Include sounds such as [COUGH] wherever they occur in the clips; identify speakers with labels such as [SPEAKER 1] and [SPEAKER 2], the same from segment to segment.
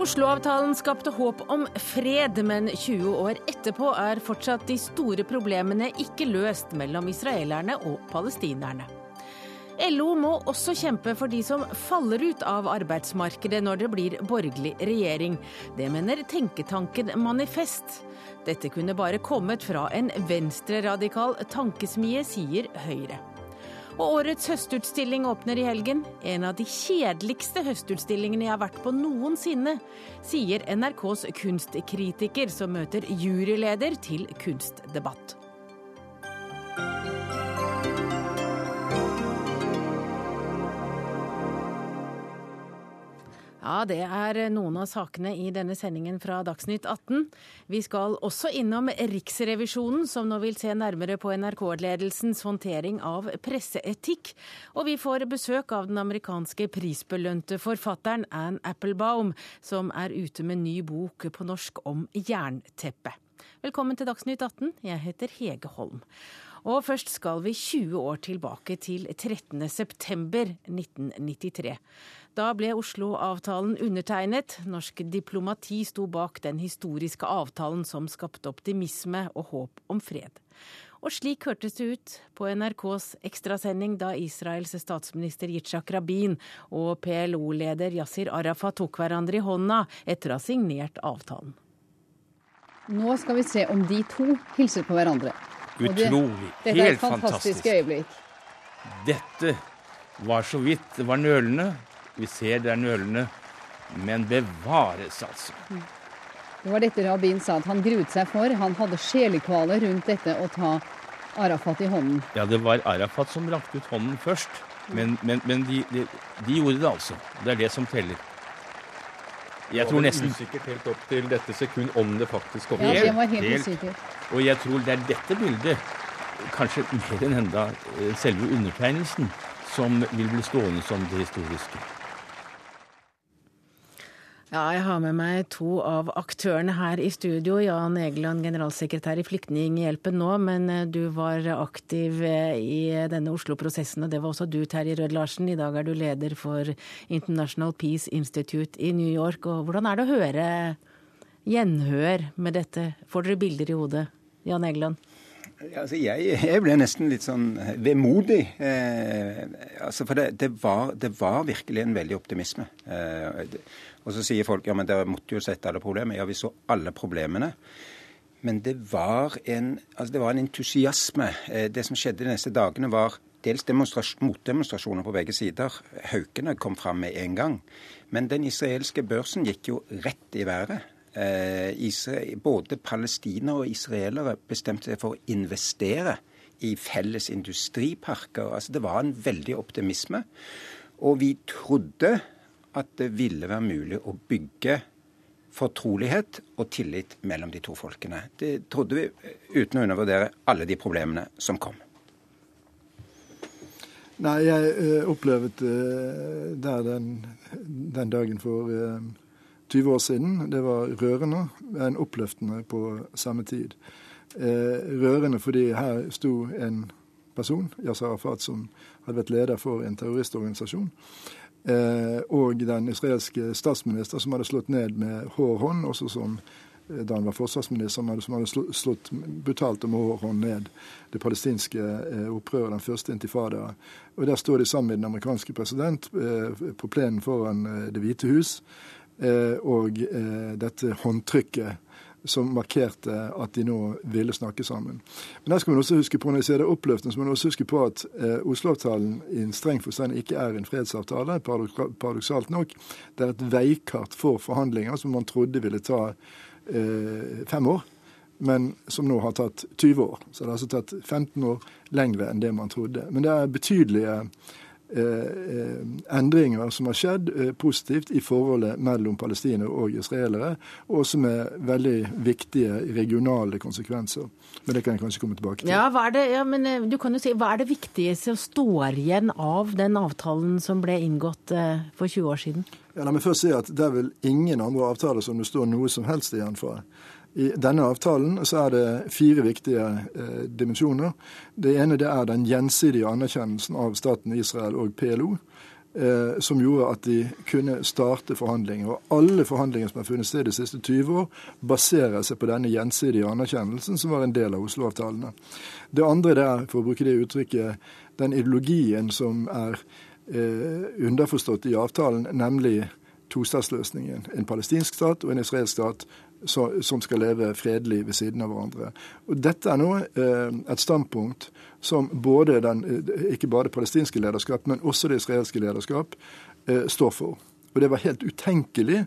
[SPEAKER 1] Oslo-avtalen skapte håp om fred, men 20 år etterpå er fortsatt de store problemene ikke løst mellom israelerne og palestinerne. LO må også kjempe for de som faller ut av arbeidsmarkedet når det blir borgerlig regjering. Det mener tenketanken Manifest. Dette kunne bare kommet fra en venstreradikal tankesmie, sier Høyre. Og årets høstutstilling åpner i helgen. En av de kjedeligste høstutstillingene jeg har vært på noensinne, sier NRKs kunstkritiker, som møter juryleder til kunstdebatt. Ja, det er noen av sakene i denne sendingen fra Dagsnytt 18. Vi skal også innom Riksrevisjonen, som nå vil se nærmere på NRK-ledelsens håndtering av presseetikk. Og vi får besøk av den amerikanske prisbelønte forfatteren Anne Applebaum, som er ute med ny bok på norsk om jernteppe. Velkommen til Dagsnytt 18. Jeg heter Hege Holm. Og først skal vi 20 år tilbake til 13.9.1993. Da ble Oslo-avtalen undertegnet. Norsk diplomati sto bak den historiske avtalen som skapte optimisme og håp om fred. Og slik hørtes det ut på NRKs ekstrasending da Israels statsminister Yitzhak Rabin og PLO-leder Yasir Arafat tok hverandre i hånda etter å ha signert avtalen.
[SPEAKER 2] Nå skal vi se om de to hilser på hverandre.
[SPEAKER 3] Utrolig.
[SPEAKER 2] Det, dette er et fantastisk øyeblikk.
[SPEAKER 3] Dette var så vidt det var nølende. Vi ser det er nølende, men bevares, altså.
[SPEAKER 2] Det var dette Rabin sa at han gruet seg for. Han hadde sjelekvaler rundt dette å ta Arafat i hånden.
[SPEAKER 3] Ja, det var Arafat som rakte ut hånden først. Men, men, men de, de, de, gjorde det altså. Det er det som teller.
[SPEAKER 4] Jeg tror nesten usikkert helt opp til dette sekund om det faktisk kommer.
[SPEAKER 2] Ja, det var helt, helt usikkert.
[SPEAKER 3] Og jeg tror det er dette bildet, kanskje mer enn enda eh, selve undertegnelsen, som vil bli stående som det historiske.
[SPEAKER 1] Ja, jeg har med meg to av aktørene her i studio. Jan Egeland, generalsekretær i Flyktninghjelpen nå, men eh, du var aktiv eh, i denne Oslo-prosessen, og det var også du, Terje Rød-Larsen. I dag er du leder for International Peace Institute i New York. Og hvordan er det å høre gjenhør med dette? Får dere bilder i hodet? Jan Egeland?
[SPEAKER 5] Altså, jeg, jeg, ble nesten litt sånn vemodig. Eh, altså, for det, det, var, det, var, virkelig en veldig optimisme. Eh, og så sier folk ja, men dere måtte jo sette alle problemer. Ja, vi så alle problemene. Men det var en, altså det var en entusiasme. Eh, det som skjedde de neste dagene, var dels motdemonstrasjoner på begge sider. Haukene kom fram med en gang. Men den israelske børsen gikk jo rett i været. Eh, både palestinere og israelere bestemte seg for å investere i felles industriparker. Altså Det var en veldig optimisme. Og vi trodde at det ville være mulig å bygge fortrolighet og tillit mellom de to folkene. Det trodde vi uten å undervurdere alle de problemene som kom.
[SPEAKER 6] Nei, jeg uh, opplevde uh, der den, den, dagen for uh, 20 år siden. Det var rørende, men oppløftende på samme tid. rørende fordi her sto en person, Yasir Arafat, som hadde vært leder for en terroristorganisasjon. Eh, og den israelske statsminister som hadde slått ned med hård hånd, også som eh, da han var forsvarsminister, som hadde, slått brutalt med hård hånd ned det palestinske eh, opprøret, den første intifada. Og Der står de sammen med den amerikanske president på plenen foran Det hvite hus, og dette håndtrykket som markerte at de nå ville snakke sammen. Men der skal man også huske på, når jeg sier det oppløftende, så må man også huske på at eh, Oslo-avtalen i en streng forstand ikke er en fredsavtale, paradoksalt nok. Det er et veikart for forhandlinger som man trodde ville ta eh, fem år, men som nå har tatt 20 år. Så det har altså tatt 15 år lengre enn det man trodde. Men det er betydelige endringer som har skjedd eh, positivt i forholdet mellom palestinere og israelere, og som er veldig viktige regionale konsekvenser. Men det kan jeg kanskje komme tilbake til.
[SPEAKER 1] Ja, det, ja, men du kan jo si, hva er det viktigste som står igjen av den avtalen som ble inngått for 20 år siden?
[SPEAKER 6] Ja, la meg først si at Det er vel ingen andre avtaler som det står noe som helst igjen fra. I denne avtalen så er det fire viktige eh, dimensjoner. Det ene det er den gjensidige anerkjennelsen av staten Israel og PLO. eh, som gjorde at de kunne starte forhandlinger. Og alle forhandlinger som har funnet sted de siste 20 år, baserer seg på denne gjensidige anerkjennelsen som var en del av Oslo-avtalene. Det andre der, for å bruke det uttrykket, den ideologien som er eh, underforstått i avtalen, nemlig tostatsløsningen. En palestinsk stat og en israelsk stat som skal leve fredelig ved siden av hverandre. Og Dette er nå eh, et standpunkt som både den, eh, ikke bare det palestinske lederskap, men også det israelske lederskap eh, står for. Og Det var helt utenkelig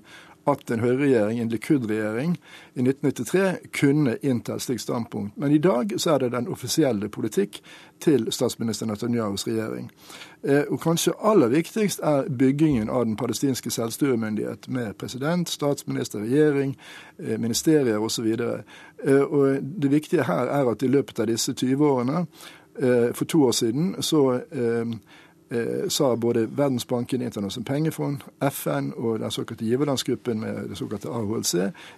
[SPEAKER 6] at en høyreregjering, en Likud-regjering, i 1993 kunne innta et slikt standpunkt. Men i dag så er det den offisielle politikk til statsminister Netanyahus regjering. Eh, og kanskje aller viktigst er byggingen av den palestinske selvstyremyndighet med president, statsminister, regjering, eh, ministerier osv. Og, og det viktige her er at i løpet av disse 20 årene, for to år siden, så eh, sa både Verdensbanken, Internasjonalt pengefond, FN og den såkalte giverlandsgruppen med det såkalte AHLC,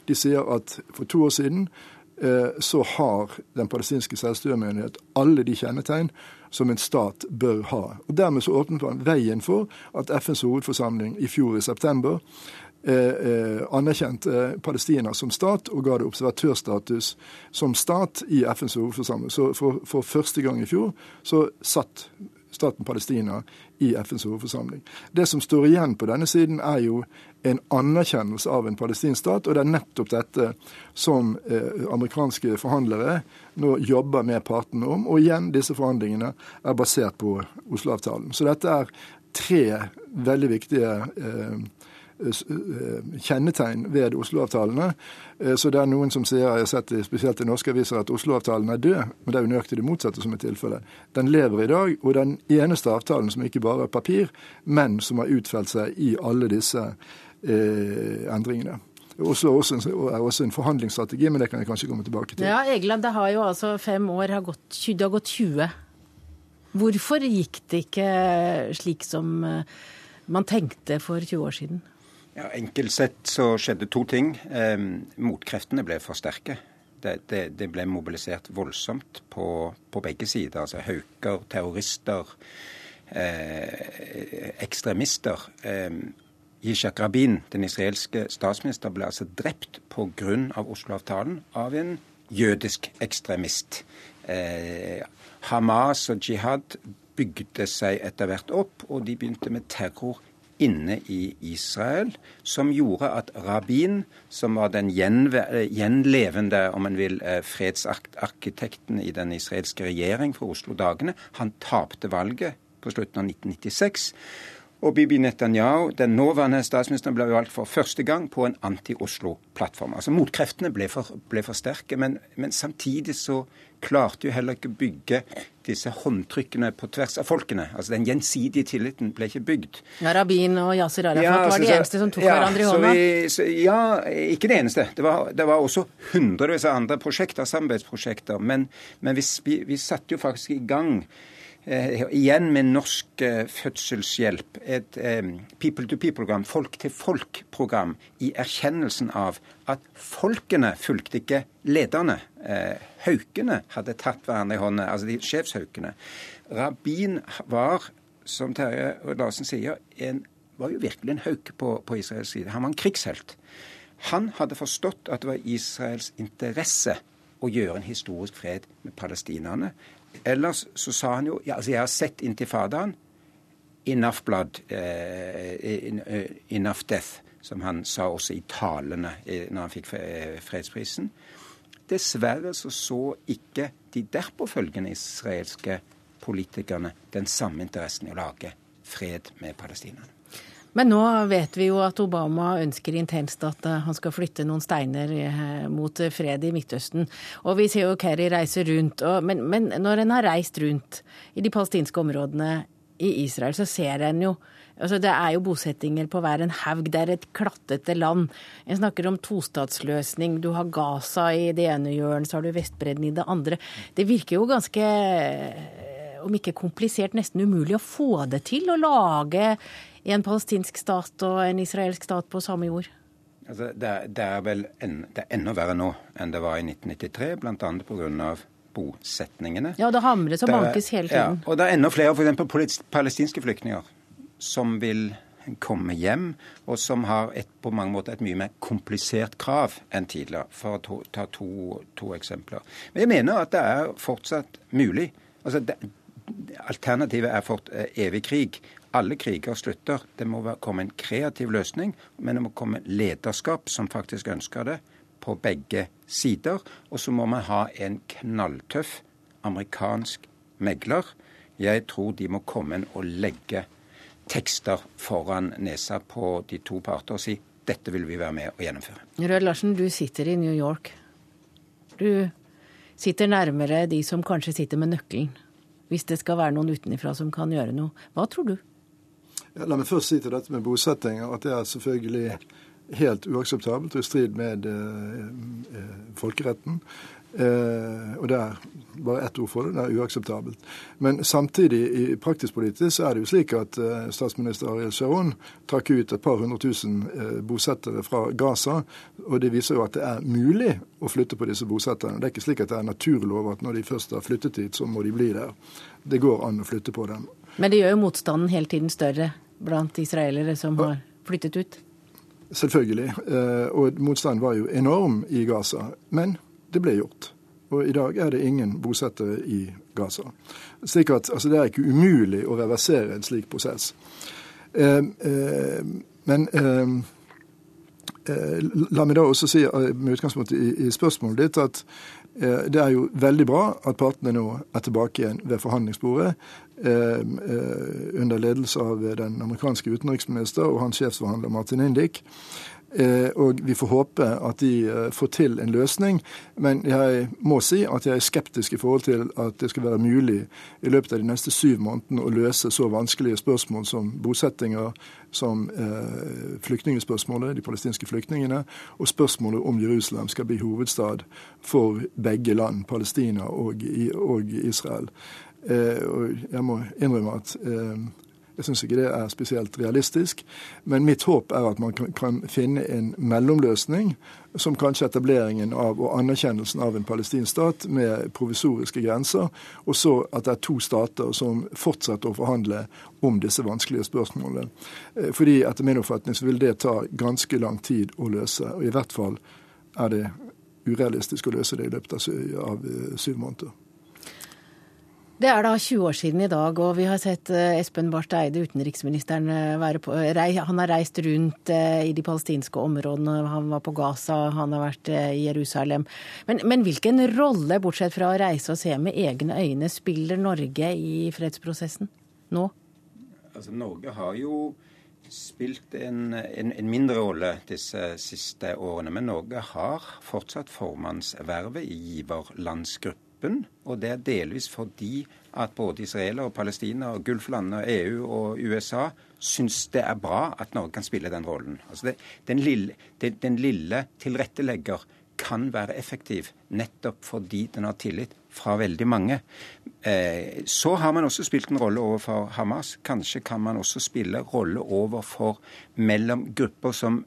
[SPEAKER 6] de sier at for to år siden eh, så har den palestinske selvstyremyndighet alle de kjennetegn som en stat bør ha. Og Dermed så åpnet man veien for at FNs hovedforsamling i fjor i september eh, eh, anerkjente Palestina som stat og ga det observatørstatus som stat i FNs hovedforsamling. Så for, for første gang i fjor så satt staten Palestina i FNs hovedforsamling. Det som står igjen på denne siden, er jo en anerkjennelse av en palestinsk stat, og det er nettopp dette som eh, amerikanske forhandlere nå jobber med partene om. Og igjen, disse forhandlingene er basert på Oslo-avtalen. Så dette er tre veldig viktige eh, kjennetegn ved Oslo-avtalene. Eh, så det er noen som sier, jeg har sett spesielt i norske aviser, at Oslo-avtalen er død. Men det er jo nøyaktig det motsatte som er tilfellet. Den lever i dag, og den eneste avtalen som ikke bare er papir, men som har utfelt seg i alle disse eh, endringene. Oslo er også en forhandlingsstrategi, men det kan jeg kanskje komme tilbake til.
[SPEAKER 1] Ja, Egeland, det har jo altså fem år, har gått, det har gått 20. Hvorfor gikk det ikke slik som eh, man tenkte for 20 år siden?
[SPEAKER 5] Ja, Enkelt sett så skjedde to ting. Eh, motkreftene ble for sterke. Det, det, det ble mobilisert voldsomt på, på, begge sider. Altså hauker, terrorister, eh, ekstremister. Eh, Yishak Rabin, den israelske statsminister, ble altså drept pga. Oslo-avtalen av en jødisk ekstremist. Eh, Hamas og jihad bygde seg etter hvert opp, og de begynte med terror inne i Israel, som gjorde at Rabin, som var den gjenlevende om man vil, eh, fredsarkitekten i den israelske regjering for Oslo-dagene, han tapte valget på slutten av 1996. Og Bibi Netanyahu, den nåværende statsministeren, ble valgt for første gang på en anti-Oslo-plattform. Altså Motkreftene ble for, ble for sterke, men, men, samtidig så klarte jo heller ikke bygge disse håndtrykkene på tvers av folkene. Altså Den gjensidige tilliten ble ikke bygd.
[SPEAKER 1] Ja, Rabin og Yasir Arafat ja, var de eneste som tok ja, hverandre i hånda?
[SPEAKER 5] Vi, så, ja, ikke det eneste. Det var, det var også hundrevis av andre prosjekter, samarbeidsprosjekter. Men, men vi, vi, vi satte jo faktisk i gang Eh, igjen med norsk eh, fødselshjelp, et eh, people-to-people-program, folk-til-folk-program, i erkjennelsen av at folkene fulgte ikke lederne. Haukene hadde tatt hverandre i hånda, altså de sjefshaukene. Rabin var, som Terje Larsen sier, en, var jo virkelig en hauk på, på Israels side. Han var en krigshelt. Han hadde forstått at det var Israels interesse å gjøre en historisk fred med palestinerne. Ellers så sa han jo ja, altså Jeg har sett intifadaen. Enough blood, uh, enough death, som han sa også i talene når han fikk fredsprisen. Dessverre så så ikke de derpåfølgende israelske politikerne den samme interessen i å lage fred med palestinerne.
[SPEAKER 1] Men nå vet vi jo at Obama ønsker intenst at eh, han skal flytte noen steiner eh, mot fred i Midtøsten. Og vi ser jo Kerry reise rundt. Og, men, men, når en har reist rundt i de palestinske områdene i Israel, så ser en jo Altså, det er jo bosettinger på hver en haug. Det er et klattete land. En snakker om tostatsløsning. Du har Gaza i det ene hjørnet, så har du Vestbredden i det andre. Det virker jo ganske om ikke komplisert, nesten umulig å få det til å lage en palestinsk stat og en israelsk stat på samme jord?
[SPEAKER 5] Altså, det, det, er vel en, det er enda verre nå enn det var i 1993, bl.a. pga. bosetningene.
[SPEAKER 1] Ja, det hamres og bankes hele tiden.
[SPEAKER 5] Ja, og det er enda flere f.eks. palestinske flyktninger som vil komme hjem, og som har et, på mange måter et mye mer komplisert krav enn tidligere, for å ta to, to eksempler. Men jeg mener at det er fortsatt mulig. Altså, det, alternativet er fort eh, evig krig. Alle kriger slutter. Det må komme en kreativ løsning, men det må komme lederskap som faktisk ønsker det, på begge sider. Og så må man ha en knalltøff amerikansk megler. Jeg tror de må komme inn og legge tekster foran nesa på de to parter og si dette vil vi være med å gjennomføre.
[SPEAKER 1] Rød Larsen, du sitter i New York. Du sitter nærmere de som kanskje sitter med nøkkelen. Hvis det skal være noen utenifra som kan gjøre noe. Hva tror du?
[SPEAKER 6] Ja, la meg først si til dette med bosetting at det er selvfølgelig helt uakseptabelt og i strid med eh, eh folkeretten. Eh, og det er bare ett ord for det, det er uakseptabelt. Men samtidig, i praktisk politisk, så er det jo slik at eh, statsminister Ariel Sharon trakk ut et par hundre tusen eh, bosettere fra Gaza. Og det viser jo at det er mulig å flytte på disse bosetterne. Det er ikke slik at det er naturlov at når de først har flyttet hit, så må de bli der. Det går an å flytte på dem.
[SPEAKER 1] Men det gjør jo motstanden hele tiden større blant israelere som har flyttet ut?
[SPEAKER 6] Selvfølgelig. Eh, og motstanden var jo enorm i Gaza. Men det ble gjort. Og i dag er det ingen bosettere i Gaza. Slik at altså, det er ikke umulig å reversere en slik prosess. Eh, eh, men eh, eh la meg da også si eh, med utgangspunkt i, i spørsmålet ditt at eh, det er jo veldig bra at partene nå er tilbake igjen ved forhandlingsbordet under ledelse av den amerikanske utenriksminister og hans sjefsforhandler Martin Indik. Eh, og vi får håpe at de eh, får til en løsning. Men jeg må si at jeg er skeptisk i forhold til at det skal være mulig i løpet av de neste syv månedene å løse så vanskelige spørsmål som bosettinger, som eh, flyktningspørsmålet, de palestinske flyktningene, og spørsmålet om Jerusalem skal bli hovedstad for begge land, Palestina og, Israel. og jeg må innrømme at jeg syns ikke det er spesielt realistisk. Men mitt håp er at man kan finne en mellomløsning, som kanskje etableringen av og anerkjennelsen av en palestinsk stat med provisoriske grenser, og så at det er to stater som fortsetter å forhandle om disse vanskelige spørsmålene. Eh, fordi etter min oppfatning så vil det ta ganske lang tid å løse. Og i hvert fall er det urealistisk å løse det i løpet av eh, syv måneder.
[SPEAKER 1] Det er da 20 år siden i dag, og vi har sett eh, Espen Barth Eide, utenriksministeren, eh, være på Han har reist rundt eh, i de palestinske områdene. Han var på Gaza, han har vært i Jerusalem. Men, men hvilken rolle, bortsett fra å reise og se med egne øyne, spiller Norge i fredsprosessen nå?
[SPEAKER 5] Altså, Norge har jo spilt en, en, en, mindre rolle disse siste årene. Men Norge har fortsatt formannsvervet i giverlandsgruppen gruppen. Og det er delvis fordi at både Israel og Palestina og Gulflandene EU og USA syns det er bra at Norge kan spille den rollen. Altså det, den, lille, det, den lille tilrettelegger kan være effektiv nettopp fordi den har tillit fra veldig mange. Eh, så har man også spilt en rolle overfor Hamas. Kanskje kan man også spille rolle overfor mellom grupper som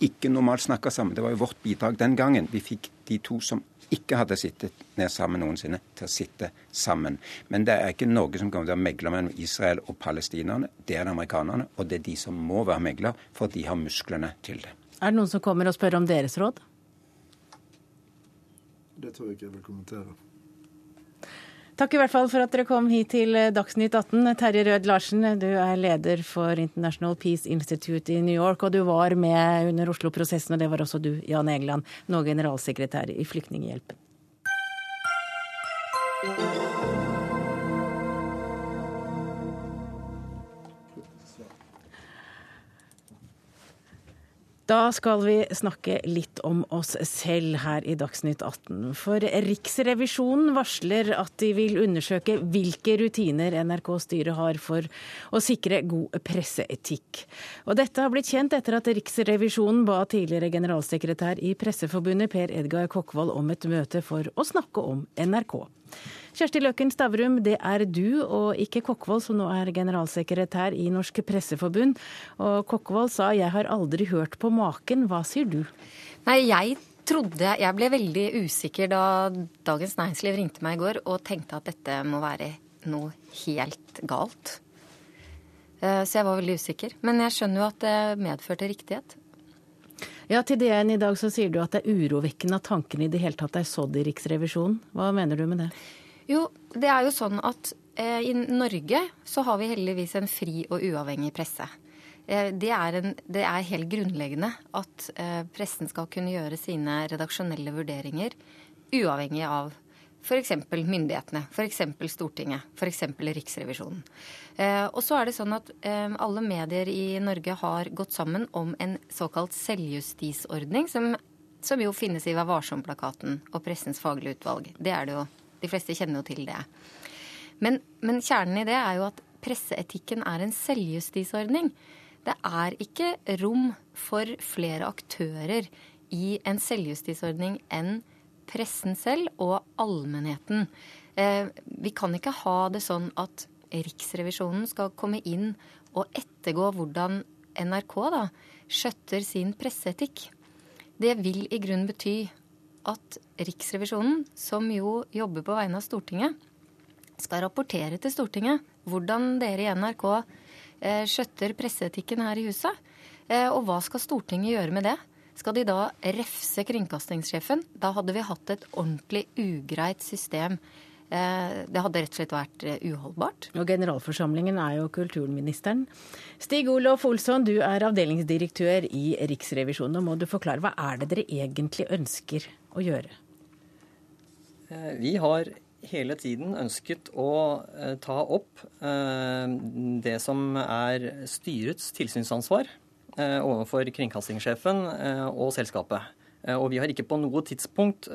[SPEAKER 5] ikke normalt snakker sammen. Det var jo vårt bidrag den gangen. Vi fikk de to som ikke hadde sittet ned sammen noensinne, til å sitte sammen. Men det er ikke Norge som kommer til å megle mellom Israel og palestinerne. Det er det amerikanerne, og det er de som må være megler, for de har musklene til det.
[SPEAKER 1] Er det noen som kommer og spør om deres råd?
[SPEAKER 6] Det tror jeg ikke jeg vil kommentere.
[SPEAKER 1] Takk i hvert fall for at dere kom hit til Dagsnytt 18. Terje Rød Larsen, du er leder for International Peace Institute i New York, og du var med under Oslo-prosessen, og det var også du, Jan Egeland, nå generalsekretær i Flyktninghjelpen. Da skal vi snakke litt om oss selv her i Dagsnytt 18. For Riksrevisjonen varsler at de vil undersøke hvilke rutiner NRK-styret har for å sikre god presseetikk. Og dette har blitt kjent etter at Riksrevisjonen ba tidligere generalsekretær i Presseforbundet Per Edgar Kokkvold om et møte for å snakke om NRK. Kjersti Løken Stavrum, det er du og ikke Kokkvold som nå er generalsekretær i Norsk Presseforbund. Og Kokkvold sa 'jeg har aldri hørt på maken'. Hva sier du?
[SPEAKER 7] Nei, jeg trodde Jeg ble veldig usikker da Dagens Næringsliv ringte meg i går og tenkte at dette må være noe helt galt. Så jeg var veldig usikker. Men jeg skjønner jo at det medførte riktighet.
[SPEAKER 1] Ja, Til DN i dag så sier du at det er urovekkende at tankene i det hele tatt er sådd i Riksrevisjonen. Hva mener du med det?
[SPEAKER 7] Jo, det er jo sånn at eh, i Norge så har vi heldigvis en fri og uavhengig presse. Eh, det, er en, det, er helt grunnleggende at eh, pressen skal kunne gjøre sine redaksjonelle vurderinger uavhengig av F.eks. myndighetene, f.eks. Stortinget, f.eks. Riksrevisjonen. Eh, og så er det sånn at eh, alle medier i Norge har gått sammen om en såkalt selvjustisordning, som, som jo finnes i Vær varsom-plakaten og Pressens faglige utvalg. Det er det jo. De fleste kjenner jo til det. Men, men kjernen i det er jo at presseetikken er en selvjustisordning. Det er ikke rom for flere aktører i en selvjustisordning enn pressen selv og allmennheten. Eh, vi kan ikke ha det sånn at Riksrevisjonen skal komme inn og ettergå hvordan NRK da skjøtter sin presseetikk. Det vil i grunn bety at Riksrevisjonen, som jo jobber på vegne av Stortinget, skal rapportere til Stortinget hvordan dere i NRK eh, skjøtter presseetikken her i huset. Eh, og hva skal Stortinget gjøre med det? Skal de da refse kringkastingssjefen? Da hadde vi hatt et ordentlig ugreit system. Eh, det hadde rett og slett vært uholdbart.
[SPEAKER 1] Og generalforsamlingen er jo kulturministeren. Stig Olof Olsson, du er avdelingsdirektør i Riksrevisjonen. Og må du forklare, hva er det dere egentlig ønsker å gjøre?
[SPEAKER 8] Eh, vi har hele tiden ønsket å ta opp det som er styrets tilsynsansvar Eh, overfor kringkastingssjefen eh, og selskapet. Eh, og vi har ikke på noe tidspunkt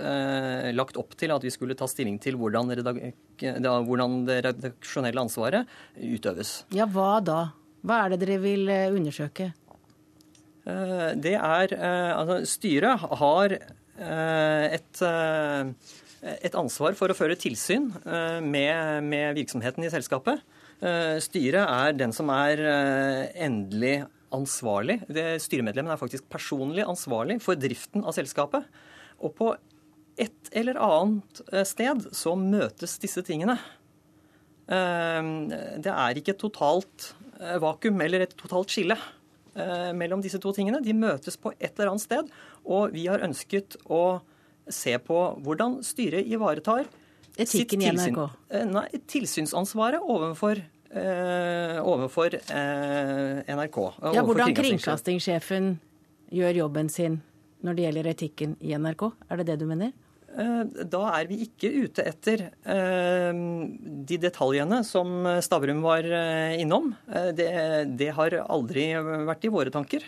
[SPEAKER 8] lagt opp til at vi skulle ta stilling til hvordan, hvordan det redaksjonelle ansvaret utøves.
[SPEAKER 1] Ja, hva da? Hva er det dere vil undersøke?
[SPEAKER 8] Det er Altså, styret har et, et ansvar for å føre tilsyn med, med virksomheten i selskapet. Styret er den som er endelig ansvarlig. Styremedlemmen er faktisk personlig ansvarlig for driften av selskapet. Og på et eller annet eh, sted så møtes disse tingene. Eh, det er ikke et totalt eh, vakuum eller et totalt skille mellom disse to tingene. De møtes på et eller annet sted, og vi har ønsket å se på hvordan styret ivaretar
[SPEAKER 1] Etikken i NRK?
[SPEAKER 8] Nei, tilsynsansvaret overfor eh, overfor eh, NRK.
[SPEAKER 1] Eh, ja, Hvordan kringkastingssjefen gjør jobben sin når det gjelder etikken i NRK? Er det det du mener?
[SPEAKER 8] Eh, da er vi ikke ute etter eh, de detaljene som Stavrum var innom. Det, det, har aldri vært i våre tanker.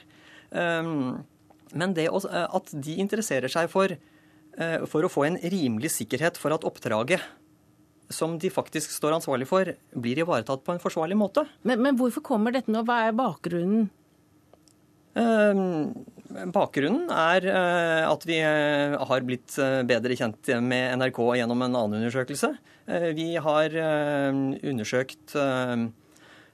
[SPEAKER 8] Men det at de interesserer seg for, for å få en rimelig sikkerhet for at oppdraget som de faktisk står ansvarlig for, blir ivaretatt på en forsvarlig måte.
[SPEAKER 1] Men, men hvorfor kommer dette nå? Hva er bakgrunnen?
[SPEAKER 8] Bakgrunnen er eh, at vi eh, har blitt eh, bedre kjent med NRK gjennom en annen undersøkelse. Vi har undersøkt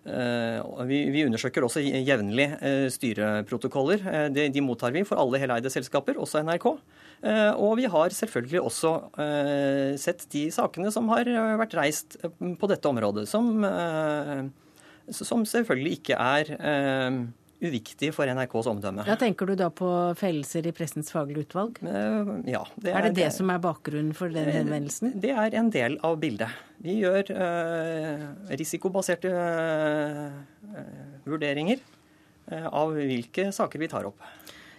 [SPEAKER 8] vi, undersøker også jevnlig styreprotokoller. De, mottar vi for alle heleide selskaper, også NRK. Og vi har selvfølgelig også sett de sakene som har vært reist på dette området, som, som selvfølgelig ikke er uviktig for NRKs omdømme.
[SPEAKER 1] Ja, Tenker du da på fellelser i Pressens faglige utvalg?
[SPEAKER 8] Ja.
[SPEAKER 1] Det er, er, det det som er bakgrunnen for den henvendelsen?
[SPEAKER 8] Det er en del av bildet. Vi gjør uh, risikobaserte uh, vurderinger av hvilke saker vi tar opp.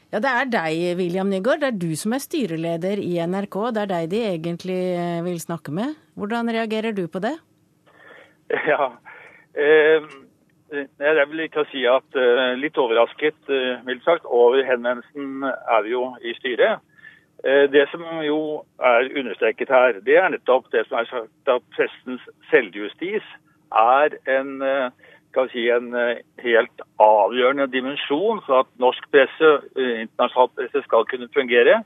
[SPEAKER 1] Ja, Det er deg, William Nygaard. Det er du som er styreleder i NRK. Det er deg de egentlig eh, vil snakke med. Hvordan reagerer du på det? [LAUGHS]
[SPEAKER 9] Ja, eh, jeg vil ikke si at eh, litt overrasket, mildt sagt, over henvendelsen er vi jo i styret. Eh, det som jo er understreket her, det er nettopp det som er sagt at pressens selvjustis er en eh, si, en eh, helt avgjørende dimensjon for at norsk presse, eh, internasjonal presse skal kunne fungere.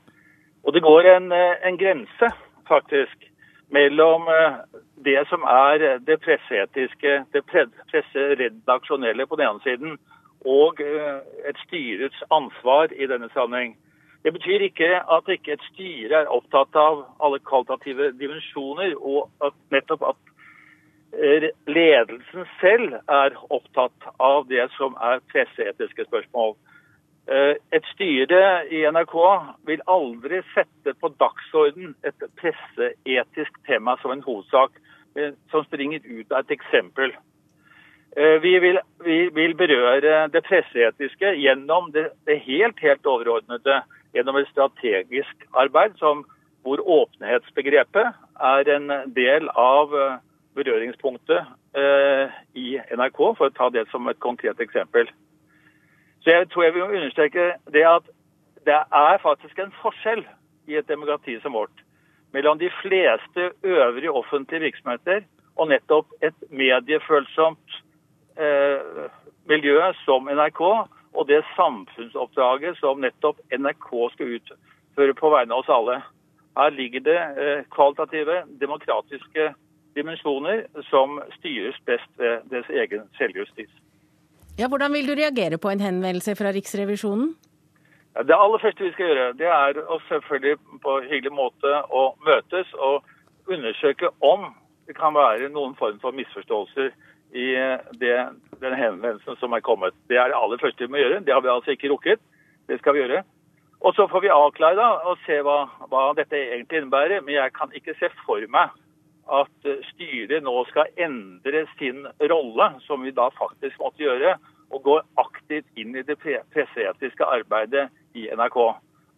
[SPEAKER 9] Og det går en, eh, en grense, faktisk, mellom det som er det presseetiske, det presseredaksjonelle på den ene siden, og et styrets ansvar i denne sammenheng. Det betyr ikke at ikke et styre er opptatt av alle kvalitative dimensjoner, og at nettopp at ledelsen selv er opptatt av det som er presseetiske spørsmål. Eh, et styre i NRK vil aldri sette på dagsorden et presseetisk tema som en hovedsak, som springer ut av et eksempel. Eh, vi vil, vi vil berøre det presseetiske gjennom det, det, helt, helt overordnede. Gjennom et strategisk arbeid som, hvor åpenhetsbegrepet er en del av berøringspunktet eh, i NRK, for å ta det som et konkret eksempel. Så jeg tror jeg vil understreke det at det er faktisk en forskjell i et demokrati som vårt mellom de fleste øvrige offentlige virksomheter og nettopp et mediefølsomt eh, miljø som NRK, og det samfunnsoppdraget som nettopp NRK skal utføre på vegne av oss alle. Her ligger det eh, kvalitative, demokratiske dimensjoner som styres best ved deres egen selvjustis.
[SPEAKER 1] Ja, Hvordan vil du reagere på en henvendelse fra Riksrevisjonen?
[SPEAKER 9] Det aller første vi skal gjøre, det er å selvfølgelig på hyggelig måte å møtes og undersøke om det kan være noen form for misforståelser i det, den henvendelsen som er kommet. Det er det aller første vi må gjøre. Det har vi altså ikke rukket. Det skal vi gjøre. Og Så får vi avklare da, og se hva, hva dette egentlig innebærer. Men jeg kan ikke se for meg at eh, styret nå skal endre sin rolle, som vi da faktisk måtte gjøre, og gå aktivt inn i det presseetiske arbeidet i NRK.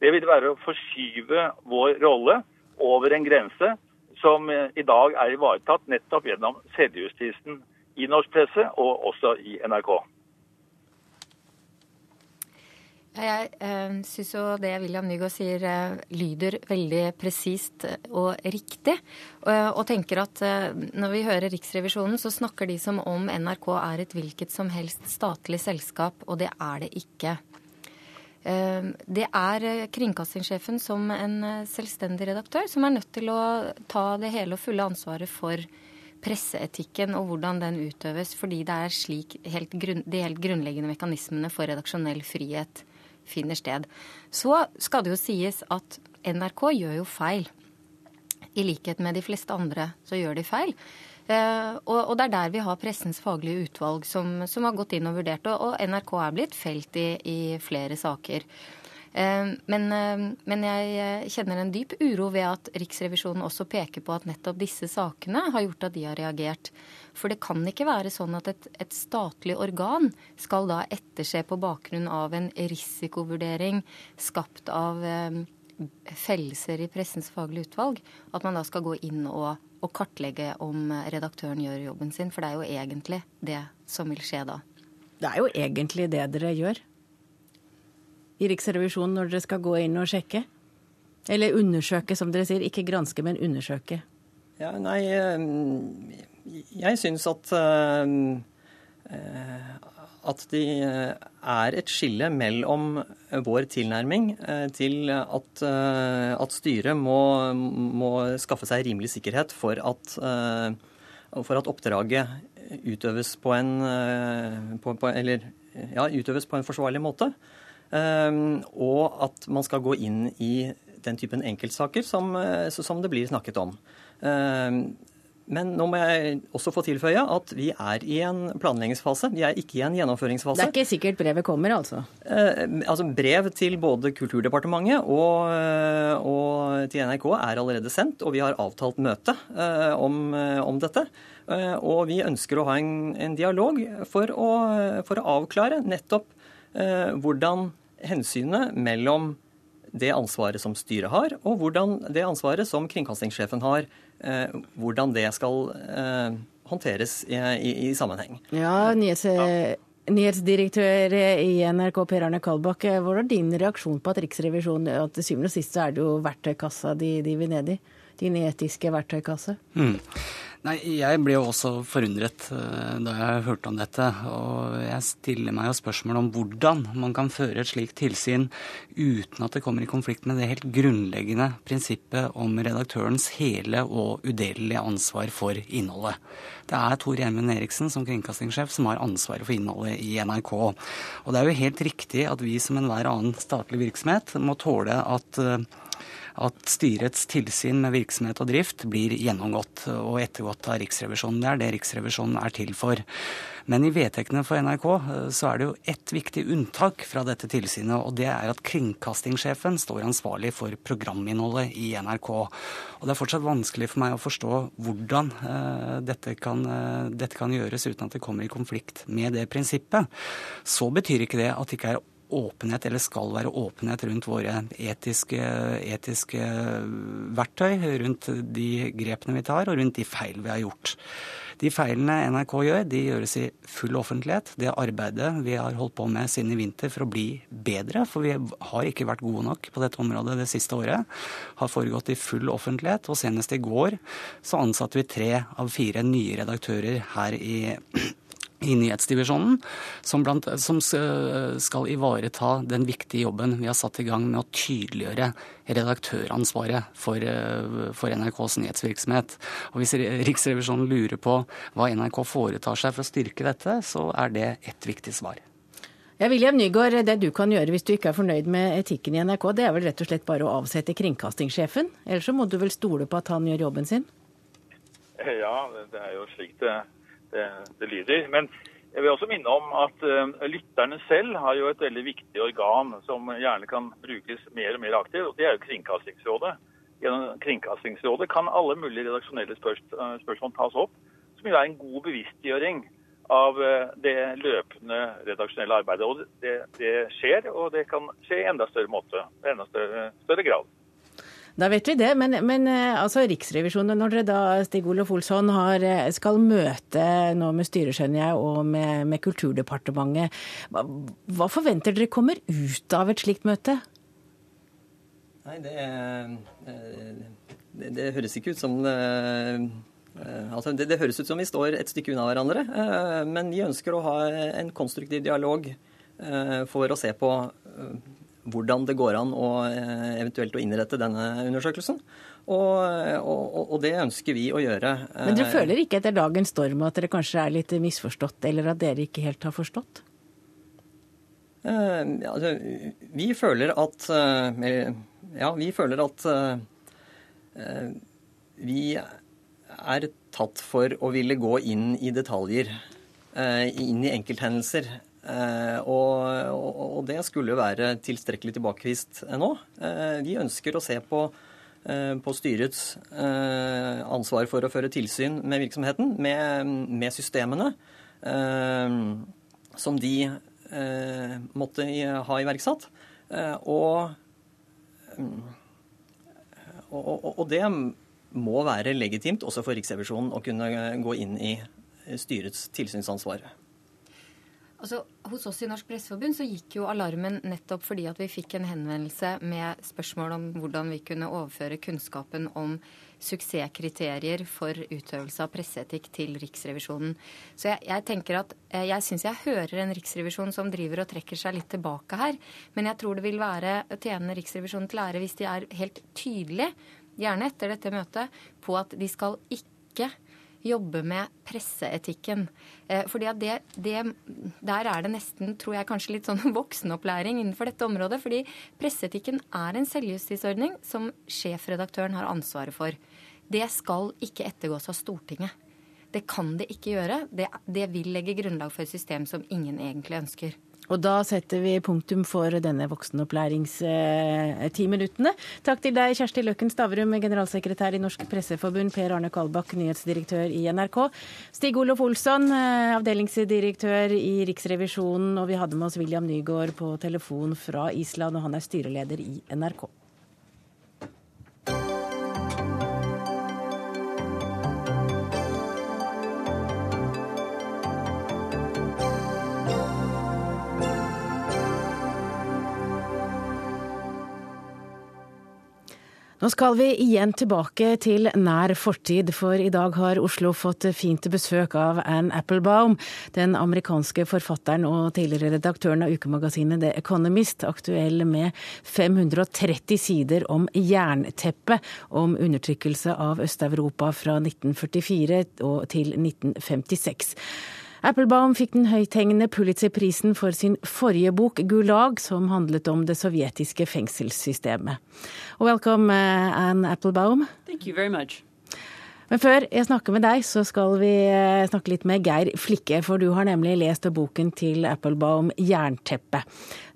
[SPEAKER 9] Det vil være å forskyve vår rolle over en grense som eh, i dag er ivaretatt nettopp gjennom selvjustisen i norsk presse og også i NRK.
[SPEAKER 7] Jeg eh, syns jo det William Nygaard sier eh, lyder veldig presist og riktig. Og, og tenker at eh, når vi hører Riksrevisjonen, så snakker de som om NRK er et hvilket som helst statlig selskap, og det er det ikke. Eh, det er eh, kringkastingssjefen som en eh, selvstendig redaktør som er nødt til å ta det hele og fulle ansvaret for presseetikken og hvordan den utøves, fordi det er slik helt grunn, de helt grunnleggende mekanismene for redaksjonell frihet finner sted. Så skal det jo sies at NRK gjør jo feil. I likhet med de fleste andre så gjør de feil. Og, og, det er der vi har pressens faglige utvalg som, som har gått inn og vurdert. Og, og NRK er blitt felt i, i flere saker. Uh, men, uh, men, jeg kjenner en dyp uro ved at Riksrevisjonen også peker på at nettopp disse sakene har gjort at de har reagert. For det kan ikke være sånn at et, et statlig organ skal da etterse på bakgrunn av en risikovurdering skapt av eh, fellelser i Pressens faglige utvalg, at man da skal gå inn og, og, kartlegge om redaktøren gjør jobben sin. For det er jo egentlig det som vil skje da.
[SPEAKER 1] Det er jo egentlig det dere gjør i Riksrevisjonen når dere skal gå inn og sjekke? Eller undersøke, som dere sier. Ikke granske, men undersøke.
[SPEAKER 8] Ja, nei, eh, jeg syns at eh, at det er et skille mellom vår tilnærming eh, til at, at styret må, må, skaffe seg rimelig sikkerhet for at, for at oppdraget utøves på en, på, på, eller, ja, utøves på en forsvarlig måte. Og at man skal gå inn i den typen enkeltsaker som, som det blir snakket om. Men nå må jeg også få tilføye at vi er i en planleggingsfase. Vi er ikke i en gjennomføringsfase.
[SPEAKER 1] Det er ikke sikkert brevet kommer, altså?
[SPEAKER 8] Eh, altså Brev til både Kulturdepartementet og, eh, og, til NRK er allerede sendt, og vi har avtalt møte eh, om, eh, om, dette. Eh, og vi ønsker å ha en, en dialog for å, for å, avklare nettopp eh, hvordan hensynet mellom det ansvaret som styret har, og hvordan det ansvaret som kringkastingssjefen har, Eh, hvordan det skal eh, håndteres i, i, i sammenheng.
[SPEAKER 1] Ja, nyhets, Nyhetsdirektør i NRK Per Arne Kalbakk, hva er din reaksjon på at Riksrevisjonen at til syvende og sist er det jo verktøykassa de, de vil ned i? Din etiske verktøykasse? Mm.
[SPEAKER 10] Nei, Jeg ble jo også forundret uh, da jeg hørte om dette. Og jeg stiller meg jo spørsmål om hvordan man kan føre et slikt tilsyn uten at det kommer i konflikt med det helt grunnleggende prinsippet om redaktørens hele og udelelige ansvar for innholdet. Det er Tor Gjermund Eriksen som kringkastingssjef som har ansvaret for innholdet i NRK. Og det er jo helt riktig at vi som enhver annen statlig virksomhet må tåle at uh,
[SPEAKER 11] at styrets tilsyn med virksomhet og drift blir gjennomgått og ettergått av Riksrevisjonen. Det er det Riksrevisjonen er til for. Men i vedtektene for NRK eh, så er det jo ett viktig unntak fra dette tilsynet, og det er at kringkastingssjefen står ansvarlig for programinnholdet i NRK. Og det er fortsatt vanskelig for meg å forstå hvordan eh, dette, kan, eh, dette kan gjøres uten at det kommer i konflikt med det prinsippet. Så betyr ikke det at det ikke er åpenhet, eller skal være åpenhet rundt våre etiske, etiske verktøy, rundt de grepene vi tar, og rundt de feil vi har gjort. De feilene NRK gjør, de gjøres i full offentlighet. Det arbeidet vi har holdt på med siden i vinter for å bli bedre, for vi har ikke vært gode nok på dette området det siste året, har foregått i full offentlighet. Og senest i går så ansatte vi tre av fire nye redaktører her i i nyhetsdivisjonen, som, blant, som, skal ivareta den viktige jobben vi har satt i gang med å tydeliggjøre redaktøransvaret for, for, NRKs nyhetsvirksomhet. Og Hvis Riksrevisjonen lurer på hva NRK foretar seg for å styrke dette, så er det ett viktig svar.
[SPEAKER 1] Ja, William Nygaard, Det du kan gjøre hvis du ikke er fornøyd med etikken i NRK, det er vel rett og slett bare å avsette kringkastingssjefen? Ellers så må du vel stole på at han gjør jobben sin?
[SPEAKER 9] Ja, det er jo slik det det, det lyder. Men jeg vil også minne om at uh, lytterne selv har jo et veldig viktig organ som gjerne kan brukes mer og mer aktivt, og det er jo Kringkastingsrådet. Gjennom Kringkastingsrådet kan alle mulige redaksjonelle spørsmål, spørsmål tas opp, som jo er en god bevisstgjøring av det løpende redaksjonelle arbeidet. Og det, det, skjer, og det kan skje i enda større måte, enda større, større grad.
[SPEAKER 1] Da vet vi det, men, men eh, altså Riksrevisjonen, når dere da Stig Olof Olsson, har, eh, skal møte nå med styret, skjønner jeg, og med, med Kulturdepartementet, hva, hva, forventer dere kommer ut av et slikt møte?
[SPEAKER 8] Nei, det, eh, det, det høres ikke ut som Altså, det, det, høres ut som vi står et stykke unna hverandre, men vi ønsker å ha en konstruktiv dialog for å se på hvordan det går an å eh, eventuelt å innrette denne undersøkelsen. Og, og, og, det ønsker vi å gjøre.
[SPEAKER 1] Men dere føler ikke etter dagens storm at dere kanskje er litt misforstått, eller at dere ikke helt har forstått?
[SPEAKER 8] Uh, altså, vi føler at uh, Ja, vi føler at uh, vi er tatt for å ville gå inn i detaljer, inn i enkelthendelser. Eh, og, og, det skulle jo være tilstrekkelig tilbakevist nå. Eh, vi ønsker å se på, eh, på styrets ansvar for å føre tilsyn med virksomheten, med, med systemene som de måtte ha iverksatt. Og, og, og det må være legitimt også for Riksrevisjonen å kunne gå inn i styrets tilsynsansvar.
[SPEAKER 7] Altså, hos oss i Norsk Presseforbund så gikk jo alarmen nettopp fordi at vi fikk en henvendelse med spørsmål om hvordan vi kunne overføre kunnskapen om suksesskriterier for utøvelse av presseetikk til Riksrevisjonen. Så jeg, jeg tenker at eh, jeg syns jeg hører en riksrevisjon som driver og trekker seg litt tilbake her. Men jeg tror det vil være tjenende Riksrevisjonen til ære hvis de er helt tydelige, gjerne etter dette møtet, på at de skal ikke jobbe med presseetikken. Eh, fordi at det, det, Der er det nesten, tror jeg, kanskje litt sånn [LAUGHS] voksenopplæring innenfor dette området. Fordi presseetikken er en selvjustisordning som sjefredaktøren har ansvaret for. Det skal ikke ettergås av Stortinget. Det kan det ikke gjøre. Det, det vil legge grunnlag for et system som ingen egentlig ønsker.
[SPEAKER 1] Og da setter vi punktum for denne voksenopplæringstiminuttene. Takk til deg, Kjersti Løkken Stavrum, generalsekretær i Norsk Presseforbund, Per Arne Kalbakk, nyhetsdirektør i NRK, Stig Olof Olsson, eh, avdelingsdirektør i Riksrevisjonen, og vi hadde med oss William Nygaard på telefon fra Island, og han er styreleder i NRK. Nå skal vi igjen tilbake til nær fortid, for i dag har Oslo fått fint besøk av Anne Applebaum, den amerikanske forfatteren og tidligere redaktøren av ukemagasinet The Economist, aktuell med 530 sider om jernteppet, om undertrykkelse av Øst-Europa fra 1944 til 1956. Applebaum fikk den høythengende Pulitzer-prisen for sin forrige bok, 'Gulag', som handlet om det sovjetiske fengselssystemet. Welcome, uh, Anne Applebaum.
[SPEAKER 12] Thank you very much.
[SPEAKER 1] Men før jeg snakker med deg, så skal vi eh, snakke litt med Geir Flikke, for du har nemlig lest boken til Applebaum 'Jernteppe'.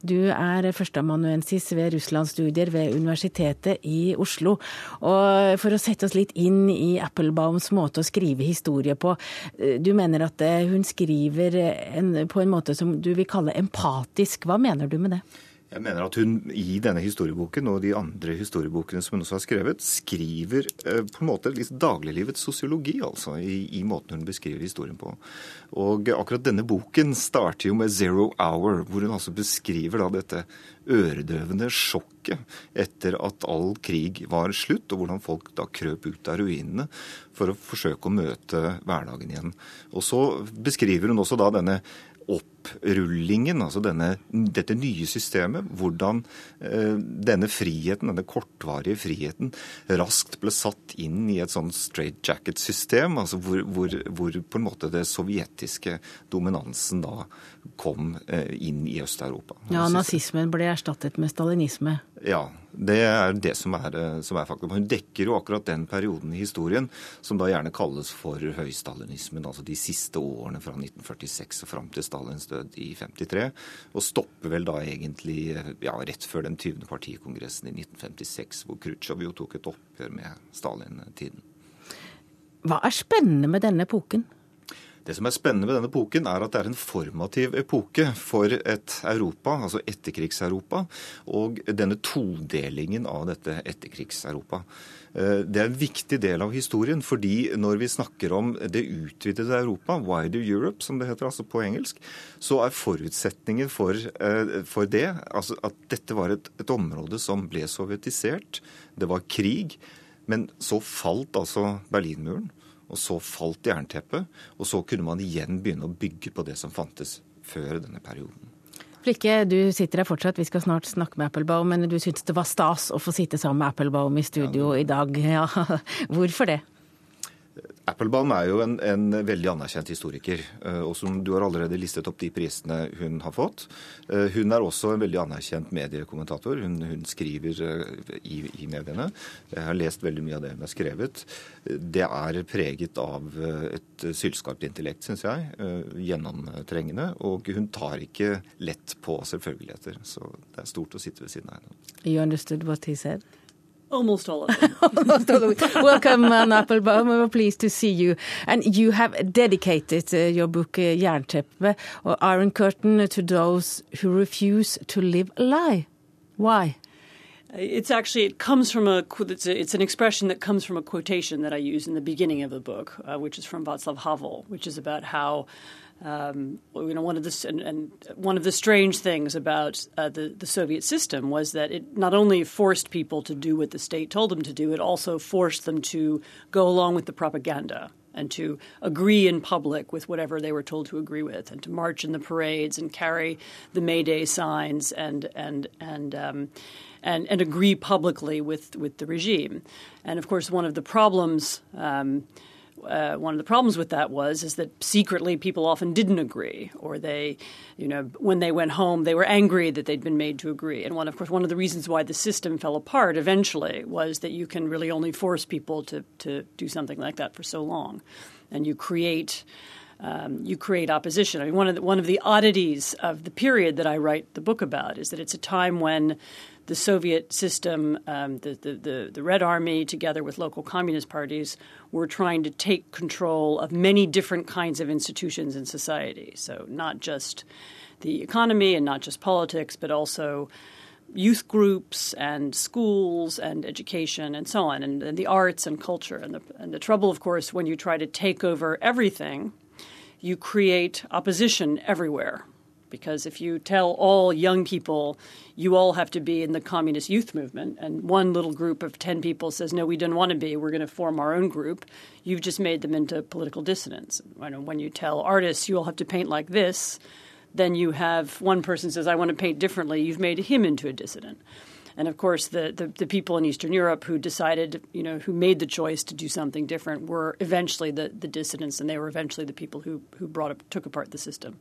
[SPEAKER 1] Du er førsteamanuensis ved russlandsstudier ved Universitetet i Oslo. Og for å sette oss litt inn i Applebaums måte å skrive historie på, eh, du mener at eh, hun skriver en, på en måte som du vil kalle empatisk. Hva mener du med det?
[SPEAKER 13] Jeg mener at hun i denne historieboken og de andre historiebokene som hun også har skrevet, skriver eh, på en måte liksom dagliglivets sosiologi, altså, i, i, måten hun beskriver historien på. Og akkurat denne boken starter jo med 'Zero Hour', hvor hun altså beskriver da dette øredøvende sjokket etter at all krig var slutt, og hvordan folk da krøp ut av ruinene for å forsøke å møte hverdagen igjen. Og så beskriver hun også da denne opprullingen, altså denne, dette nye systemet, hvordan eh, denne friheten, denne kortvarige friheten, raskt ble satt inn i et sånn straight jacket-system, altså hvor, hvor, hvor, på en måte det sovjetiske dominansen da kom eh, inn i Øst-Europa.
[SPEAKER 1] Ja, nazismen ble erstattet med stalinisme.
[SPEAKER 13] Ja, det er det som er, eh, som er faktum. Hun dekker jo akkurat den perioden i historien som da gjerne kalles for høystalinismen, altså de siste årene fra 1946 og fram til Stalins død i 53, og stopper vel da egentlig ja, rett før den 20. partikongressen i 1956, hvor Khrusjtsjov jo tok et oppgjør med Stalin-tiden.
[SPEAKER 1] Hva er spennende med denne epoken?
[SPEAKER 13] Det som er spennende ved denne epoken, er at det er en formativ epoke for et Europa, altså etterkrigs-Europa, og denne todelingen av dette etterkrigs-Europa. Eh, det er en viktig del av historien, fordi når vi snakker om det utvidede Europa, wider Europe, som det heter altså på engelsk, så er forutsetningen for, eh, for det altså at dette var et, et område som ble sovjetisert. Det var krig. Men så falt altså Berlinmuren. Og så falt jernteppet, og så kunne man igjen begynne å bygge på det som fantes før denne perioden.
[SPEAKER 1] Flikke, du sitter her fortsatt, vi skal snart snakke med Applebaum, men du syntes det var stas å få sitte sammen med Applebaum i studio ja, i dag. Ja, [LAUGHS] hvorfor det?
[SPEAKER 13] Applebaum er jo en, en, veldig anerkjent historiker. Eh, og som Du har allerede listet opp de prisene hun har fått. Eh, hun er også en veldig anerkjent mediekommentator. Hun, hun skriver eh, i, i, mediene. Jeg har lest veldig mye av det hun har skrevet. Det er preget av et sylskarpt intellekt, syns jeg. Gjennomtrengende. Og hun tar ikke lett på selvfølgeligheter. Så det er stort å sitte ved siden av henne.
[SPEAKER 1] You understood what he said?
[SPEAKER 12] Almost all of [LAUGHS] them. Almost
[SPEAKER 1] all of them. Welcome, Anne Applebaum. We're pleased to see you. And you have dedicated uh, your book, uh, Jernteppe, or Iron Curtain, to those who refuse to live a lie. Why?
[SPEAKER 12] It's actually it comes from a it's, a, it's an expression that comes from a quotation that I use in the beginning of the book, uh, which is from Václav Havel, which is about how um, you know, one of the and, and, one of the strange things about uh, the the Soviet system was that it not only forced people to do what the state told them to do, it also forced them to go along with the propaganda and to agree in public with whatever they were told to agree with, and to march in the parades and carry the May Day signs and and and. Um, and, and agree publicly with, with the regime. And of course, one of the problems um, uh, one of the problems with that was is that secretly people often didn't agree, or they, you know, when they went home, they were angry that they'd been made to agree. And one, of course, one of the reasons why the system fell apart eventually was that you can really only force people to to do something like that for so long, and you create. Um, you create opposition. I mean, one of the, one of the oddities of the period that I write the book about is that it's a time when the Soviet system, um, the, the, the, the, Red Army, together with local communist parties, were trying to take control of many different kinds of institutions in society. So, not just the economy and not just politics, but also youth groups and schools and education and so on, and, and the arts and culture. And the, and the trouble, of course, when you try to take over everything, you create opposition everywhere because if you tell all young people you all have to be in the communist youth movement and one little group of 10 people says no we don't want to be. We're going to form our own group you've just made them into political dissidents. When you tell artists you all have to paint like this then you have one person says i want to paint differently. You've made him into a dissident. And of course, the, the, the, people in Eastern Europe who decided, you know, who made the choice to do something different were eventually the, the dissidents, and they were eventually the people who, who brought up, took apart the system.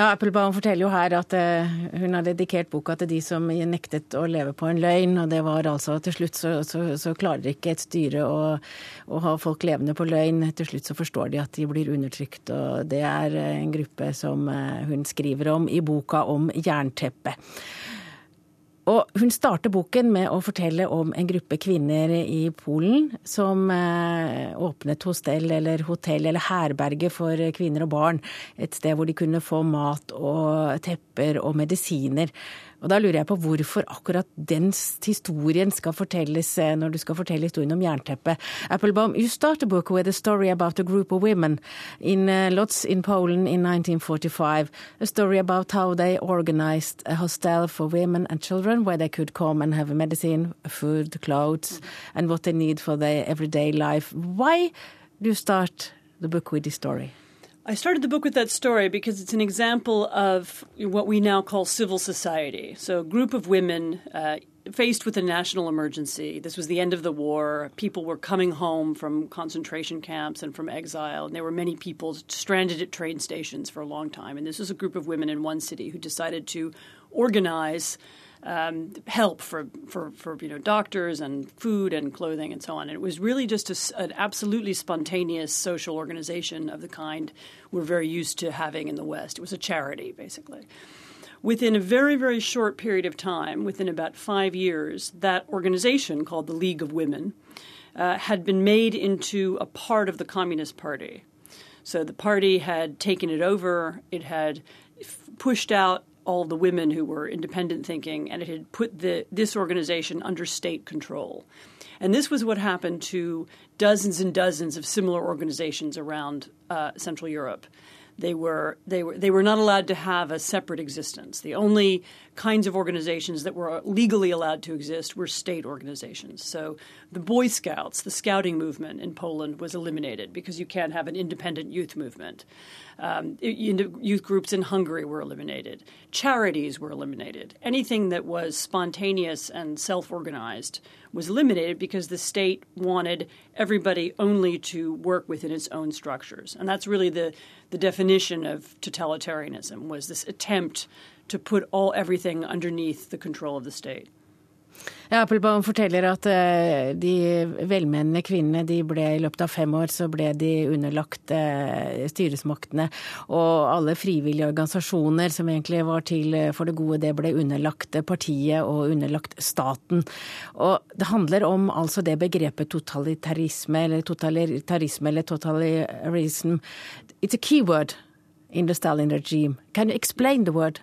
[SPEAKER 1] Ja, Applebaum forteller jo her at uh, hun har dedikert boka til de som nektet å leve på en løgn. Og det var altså til slutt så, så, så klarer ikke et styre å, å, ha folk levende på løgn. Til slutt så forstår de at de blir undertrykt. Og det er en gruppe som uh, hun skriver om i boka om jernteppet. Og hun starter boken med å fortelle om en gruppe kvinner i Polen som eh, åpnet hostell eller hotell eller herberge for kvinner og barn. Et sted hvor de kunne få mat og tepper og medisiner. Og da lurer jeg på hvorfor akkurat den historien skal fortelles eh, når du skal fortelle historien om jernteppet. Applebaum, you start a book with a story about a group of women in uh, Lodz in Poland in 1945. A story about how they organized a hostel for women and children where they could come and have medicine, food, clothes, and what they need for their everyday life. Why do you start the book with this story?
[SPEAKER 12] I started the book with that story because it's an example of what we now call civil society. So, a group of women uh, faced with a national emergency. This was the end of the war. People were coming home from concentration camps and from exile, and there were many people stranded at train stations for a long time. And this was a group of women in one city who decided to organize um, help for, for, for you know doctors and food and clothing and so on. And it was really just a, an absolutely spontaneous social organization of the kind we're very used to having in the West. It was a charity, basically. Within a very, very short period of time, within about five years, that organization called the League of Women uh, had been made into a part of the Communist Party. So the party had taken it over. It had pushed out all the women who were independent thinking, and it had put the, this organization under state control. And this was what happened to dozens and dozens of similar organizations around uh, Central Europe. They were they were they were not allowed to have a separate existence. The only kinds of organizations that were legally allowed to exist were state organizations. So the Boy Scouts, the scouting movement in Poland was eliminated because you can't have an independent youth movement. Um, youth groups in Hungary were eliminated. Charities were eliminated. Anything that was spontaneous and self organized was eliminated because the state wanted everybody only to work within its own structures. And that's really the, the definition of totalitarianism was this attempt to put all everything underneath the control of the state.
[SPEAKER 1] Ja, Applebaum forteller at uh, de velmenende kvinnene de ble i løpet av fem år så ble de underlagt uh, styresmaktene. Og alle frivillige organisasjoner som egentlig var til uh, for det gode, det ble underlagt partiet og underlagt staten. Og det handler om altså det begrepet totalitarisme eller totalitarisme eller totalitarisme. It's a keyword in the Stalin regime. Can you explain the word?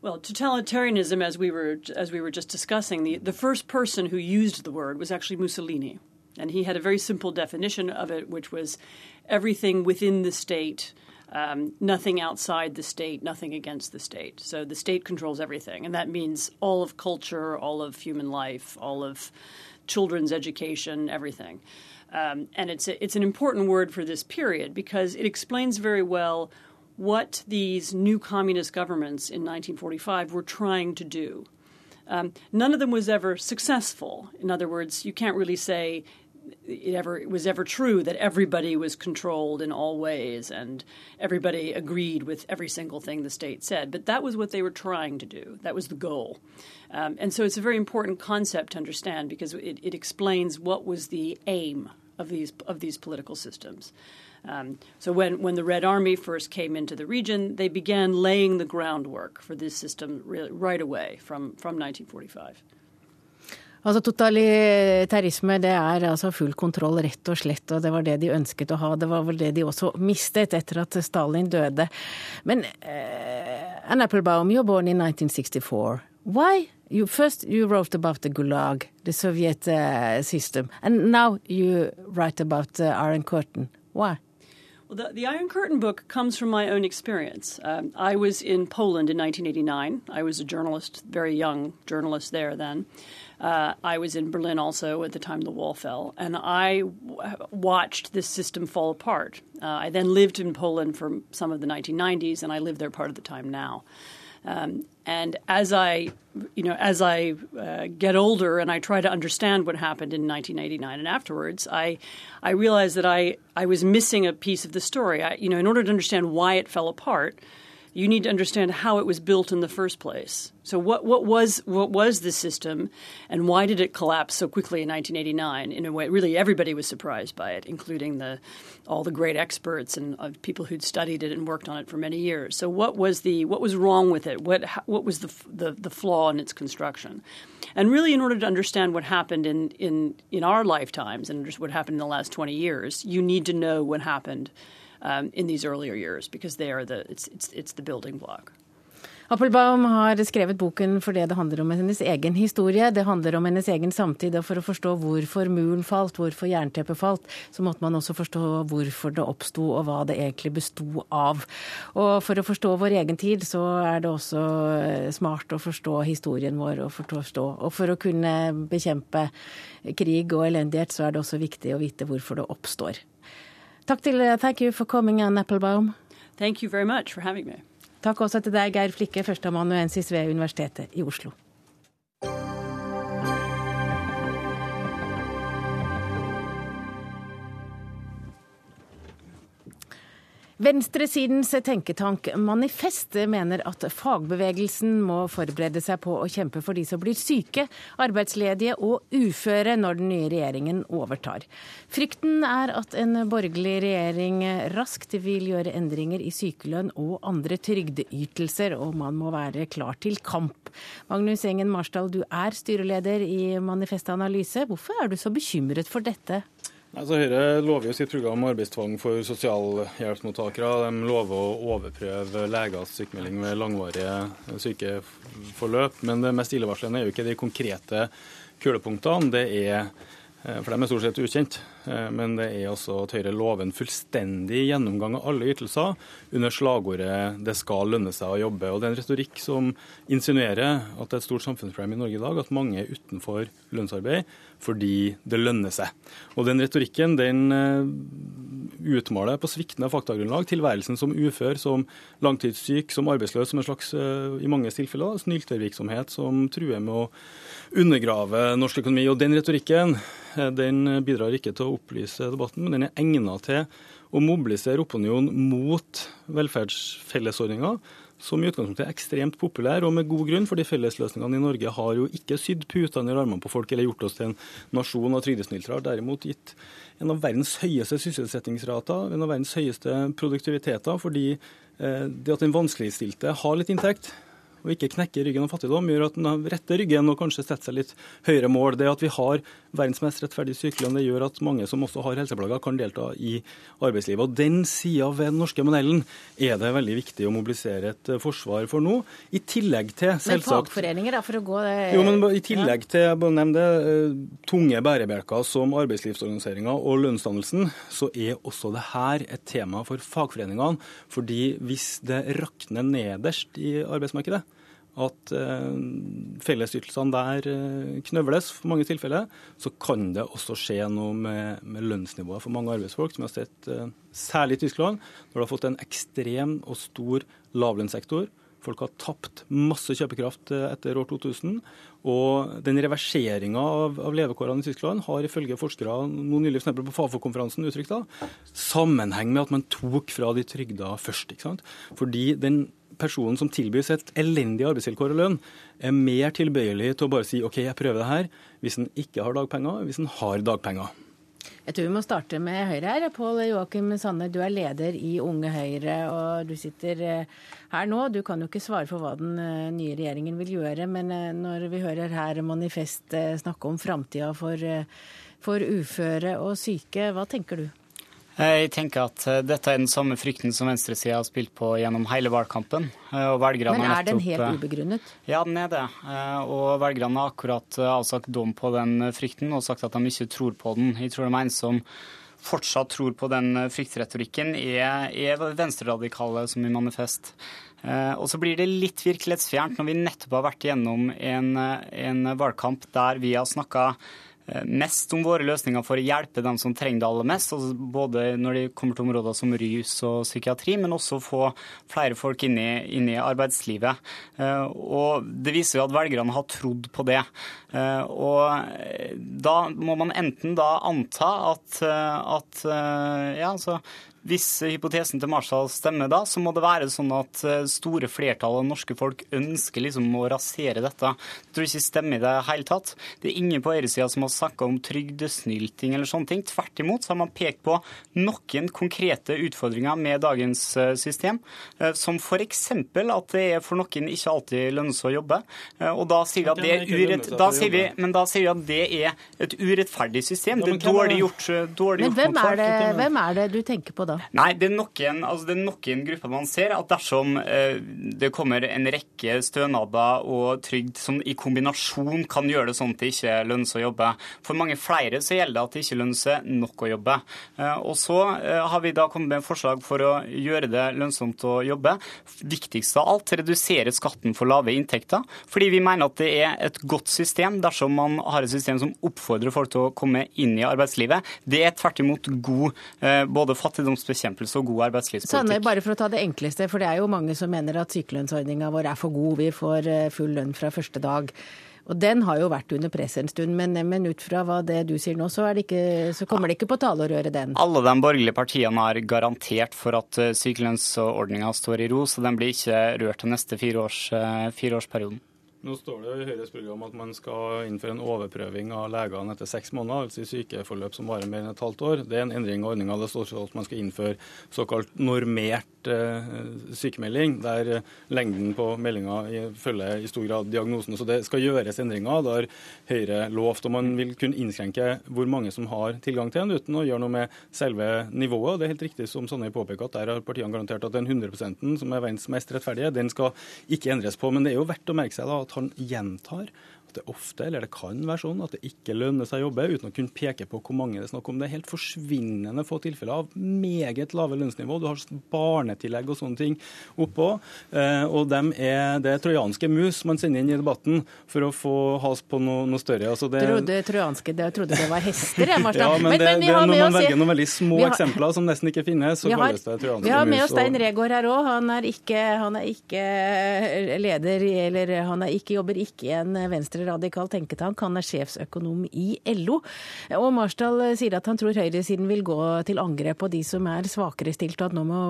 [SPEAKER 12] Well, totalitarianism, as we were as we were just discussing, the, the first person who used the word was actually Mussolini, and he had a very simple definition of it, which was everything within the state, um, nothing outside the state, nothing against the state. So the state controls everything, and that means all of culture, all of human life, all of children's education, everything. Um, and it's a, it's an important word for this period because it explains very well what these new communist governments in 1945 were trying to do. Um, none of them was ever successful. In other words, you can't really say it ever it was ever true that everybody was controlled in all ways and everybody agreed with every single thing the state said. But that was what they were trying to do. That was the goal. Um, and so it's a very important concept to understand because it, it explains what was the aim of these of these political systems. Um, so when, when the Red Army first came into the region, they began laying the groundwork for this system really right away from, from 1945.
[SPEAKER 1] Altså Totalitarisme det er altså full kontroll, rett og slett, og det var det de ønsket å ha. Det var vel det de også mistet etter at Stalin døde. Men uh, Anne Applebaum, you're born in 1964. Why? You first you wrote about the Gulag, the Soviet uh, system, and now you write about uh, Iron Curtain. Why?
[SPEAKER 12] Well, the, the, Iron Curtain book comes from my own experience. Um, I was in Poland in 1989. I was a journalist, very young journalist there then. Uh, I was in Berlin also at the time the wall fell, and I w- watched this system fall apart. Uh, I then lived in Poland for some of the 1990s, and I live there part of the time now. Um, and as I, you know, as I uh, get older and I try to understand what happened in 1989 and afterwards, I, I realize that I, I was missing a piece of the story. I, you know, in order to understand why it fell apart, you need to understand how it was built in the first place. So what, what was what was the system and why did it collapse so quickly in 1989 in a way really everybody was surprised by it including the all the great experts and uh, people who'd studied it and worked on it for many years. So what was the what was wrong with it? What what was the the, the flaw in its construction? And really in order to understand what happened in in in our lifetimes and just what happened in the last 20 years, you need to know what happened um, in these earlier years because they are the it's it's it's the building block.
[SPEAKER 1] Appelbaum har skrevet boken for det det handler om hennes egen historie. Det handler om hennes egen samtid. Og for å forstå hvorfor muren falt, hvorfor jernteppet falt, så måtte man også forstå hvorfor det oppsto og hva det egentlig besto av. Og for å forstå vår egen tid, så er det også eh, smart å forstå historien vår og forstå. Og for å kunne bekjempe krig og elendighet, så er det også viktig å vite hvorfor det oppstår. Takk til Thank you for coming, Ann Applebaum.
[SPEAKER 12] Thank you very much for having me.
[SPEAKER 1] Takk også til deg, Geir Flikke, førsteamanuensis ved Universitetet i Oslo. Venstresidens tenketank Manifest mener at fagbevegelsen må forberede seg på å kjempe for de som blir syke, arbeidsledige og uføre når den nye regjeringen overtar. Frykten er at en borgerlig regjering raskt vil gjøre endringer i sykelønn og andre trygdeytelser, og man må være klar til kamp. Magnus Engen Marsdal, du er styreleder i Manifest Analyse. Hvorfor er du så bekymret for dette?
[SPEAKER 14] Altså, Høyre lover jo sitt program arbeidstvang for sosialhjelpsmottakere. De lover å overprøve legers sykemelding ved langvarige sykeforløp. Men det mest illevarslende er jo ikke de konkrete kulepunktene. Det er, for de er stort sett ukjent, eh, men det er også at Høyre lover en fullstendig gjennomgang av alle ytelser under slagordet 'det skal lønne seg å jobbe'. Og Det er en retorikk som insinuerer at det er et stort samfunnsproblem i Norge i dag at mange er utenfor lønnsarbeid fordi det lønner seg. Og Den retorikken den eh, utmaler på sviktende faktagrunnlag tilværelsen som ufør, som langtidssyk, som arbeidsløs, som en slags, i mange tilfeller, snyltervirksomhet som truer med å undergrave norsk økonomi. Og Den retorikken den bidrar ikke til å opplyse debatten, men den er egnet til å mobilisere opinion mot velferdsfellesordninger, som i utgangspunktet er ekstremt populær, og med god grunn, fordi fellesløsningene i Norge har jo ikke sydd putene i armene på folk eller gjort oss til en nasjon av trygdesnyltere, har derimot gitt en av verdens høyeste sysselsettingsrater, en av verdens høyeste produktiviteter, fordi det at den vanskeligstilte har litt inntekt, og ikke knekke ryggen av fattigdom, gjør at den retter ryggen og kanskje setter seg litt høyere mål. Det at vi har verdens mest rettferdige sykelønn, det gjør at mange som også har helseplager, kan delta i arbeidslivet. Og Den sida ved den norske modellen er det veldig viktig å mobilisere et forsvar for nå. I tillegg til selvsagt
[SPEAKER 1] Men fagforeninger, da, for å gå
[SPEAKER 14] Jo, men I tillegg til jeg nevne det, tunge bærebjelker som arbeidslivsorganiseringa og lønnsdannelsen, så er også det her et tema for fagforeningene. Fordi hvis det rakner nederst i arbeidsmarkedet, at eh, fellesytelsene der eh, knøvles for mange tilfeller, så kan det også skje noe med, med lønnsnivået for mange arbeidsfolk, som vi har sett eh, særlig i Tyskland, når det har fått en ekstrem og stor lavlønnssektor. Folk har tapt masse kjøpekraft etter år 2000. Og den reverseringa av, av, levekårene i Tyskland har ifølge forskere nå nylig for på Fafo-konferansen uttrykt da, sammenheng med at man tok fra de trygda først. ikke sant? Fordi den personen som tilbys et elendig arbeidsvilkår og lønn, er mer tilbøyelig til å bare si OK, jeg prøver det her, hvis en ikke har dagpenger, hvis en har dagpenger.
[SPEAKER 1] Jeg tror vi må starte med Høyre her. Pål Joakim Sanne, du er leder i Unge Høyre, og du sitter her nå. Du kan jo ikke svare for hva den nye regjeringen vil gjøre, men når vi hører her Manifest snakke om framtida for, for uføre og syke, hva tenker du?
[SPEAKER 10] Jeg tenker at dette er den samme frykten som venstresida har spilt på gjennom hele valgkampen.
[SPEAKER 1] Men er den helt ubegrunnet?
[SPEAKER 10] Ja, den er det. Og velgerne har akkurat avsagt dom på den frykten og sagt at de ikke tror på den. Jeg tror de en som fortsatt tror på den fryktretorikken, er, er venstreradikale som i Manifest. Og så blir det litt virkelighetsfjernt når vi nettopp har vært gjennom en, en valgkamp der vi har snakka eh, mest om våre løsninger for å hjelpe dem som trenger det aller mest, altså både når det kommer til områder som rus og psykiatri, men også få flere folk inn i, inn i arbeidslivet. Og Det viser jo at velgerne har trodd på det. Og Da må man enten da anta at, at ja, altså hvis hypotesen til Marshall stemmer da, så må det være sånn at eh, store flertall av norske folk ønsker liksom å rasere dette. Jeg tror ikke det stemmer i det hele tatt. Det er ingen på høyresida som har snakka om trygdesnylting eller sånne ting. Tvert imot så har man pekt på noen konkrete utfordringer med dagens eh, system, eh, som f.eks. at det er for noen ikke alltid lønnes å jobbe. Og da sier vi at det er urett... Da sier vi, men da sier vi at det er et urettferdig system. Det er dårlig gjort, dårlig
[SPEAKER 1] gjort mot folk. Men hvem er det du tenker på da?
[SPEAKER 10] Nei, det er noen, altså det er noen grupper man ser at dersom eh, det kommer en rekke stønader og trygd som i kombinasjon kan gjøre det sånn at det ikke lønner seg å jobbe. For mange flere så gjelder det at det ikke lønner seg nok å jobbe. Eh, og så eh, har vi da kommet med forslag for å gjøre det lønnsomt å jobbe. Viktigst av alt redusere skatten for lave inntekter. Fordi vi mener at det er et godt system dersom man har et system som oppfordrer folk til å komme inn i arbeidslivet. Det er tvert imot god eh, både fattigdoms fattigdomsbekjempelse og god arbeidslivspolitikk.
[SPEAKER 1] Sanne, bare for å ta det enkleste, for det er jo mange som mener at sykelønnsordninga vår er for god, vi får eh, full lønn fra første dag. Og Den har jo vært under press en stund, men, men ut fra hva det du sier nå, så, ikke, så kommer det ikke på tale å røre den?
[SPEAKER 10] Alle de borgerlige partiene har garantert for at eh, sykelønnsordninga står i ro, så den blir ikke rørt til neste fireårs, eh, fireårsperioden.
[SPEAKER 14] Nå står det i Høyres program at man skal innføre en overprøving av legene etter seks måneder, altså i sykeforløp som varer mer enn et halvt år. Det er en endring av ordninga. Det står også at man skal innføre såkalt normert eh, sykemelding, der eh, lengden på meldinga følger i stor grad diagnosen. Så det skal gjøres endringer. Det har Høyre lovt. Og man vil kunne innskrenke hvor mange som har tilgang til den, uten å gjøre noe med selve nivået. Det er helt riktig som Sandøy påpeker, at der har partiene garantert at den 100% som er verdens mest rettferdige, den skal ikke endres på. Men det er jo verdt å merke seg da han gjentar at det ofte, eller det kan være sånn, at det ikke lønner seg å jobbe, uten å kunne peke på hvor mange det er snakk om. Det er helt forsvinnende få tilfeller av meget lave lønnsnivå. Du har barnetillegg og sånne ting oppå. Eh, og dem er, det er trojanske mus man sender inn i debatten for å få has på noe, noe større. Altså
[SPEAKER 1] det, trodde trojanske, det, trodde det var hester, jeg, [LAUGHS] Marstad.
[SPEAKER 14] Ja, men, men, det, men det, når man velger noen veldig små har, eksempler som nesten ikke finnes, så kalles det trojanske mus.
[SPEAKER 1] Vi har med oss Stein Regaard her òg. Han, han, er ikke leder, eller han er ikke, jobber ikke i en venstre radikal tenketank. Han er sjefsøkonom i LO. Og Marsdal sier at han tror høyresiden vil gå til angrep på de som er svakere stilt, og at nå må,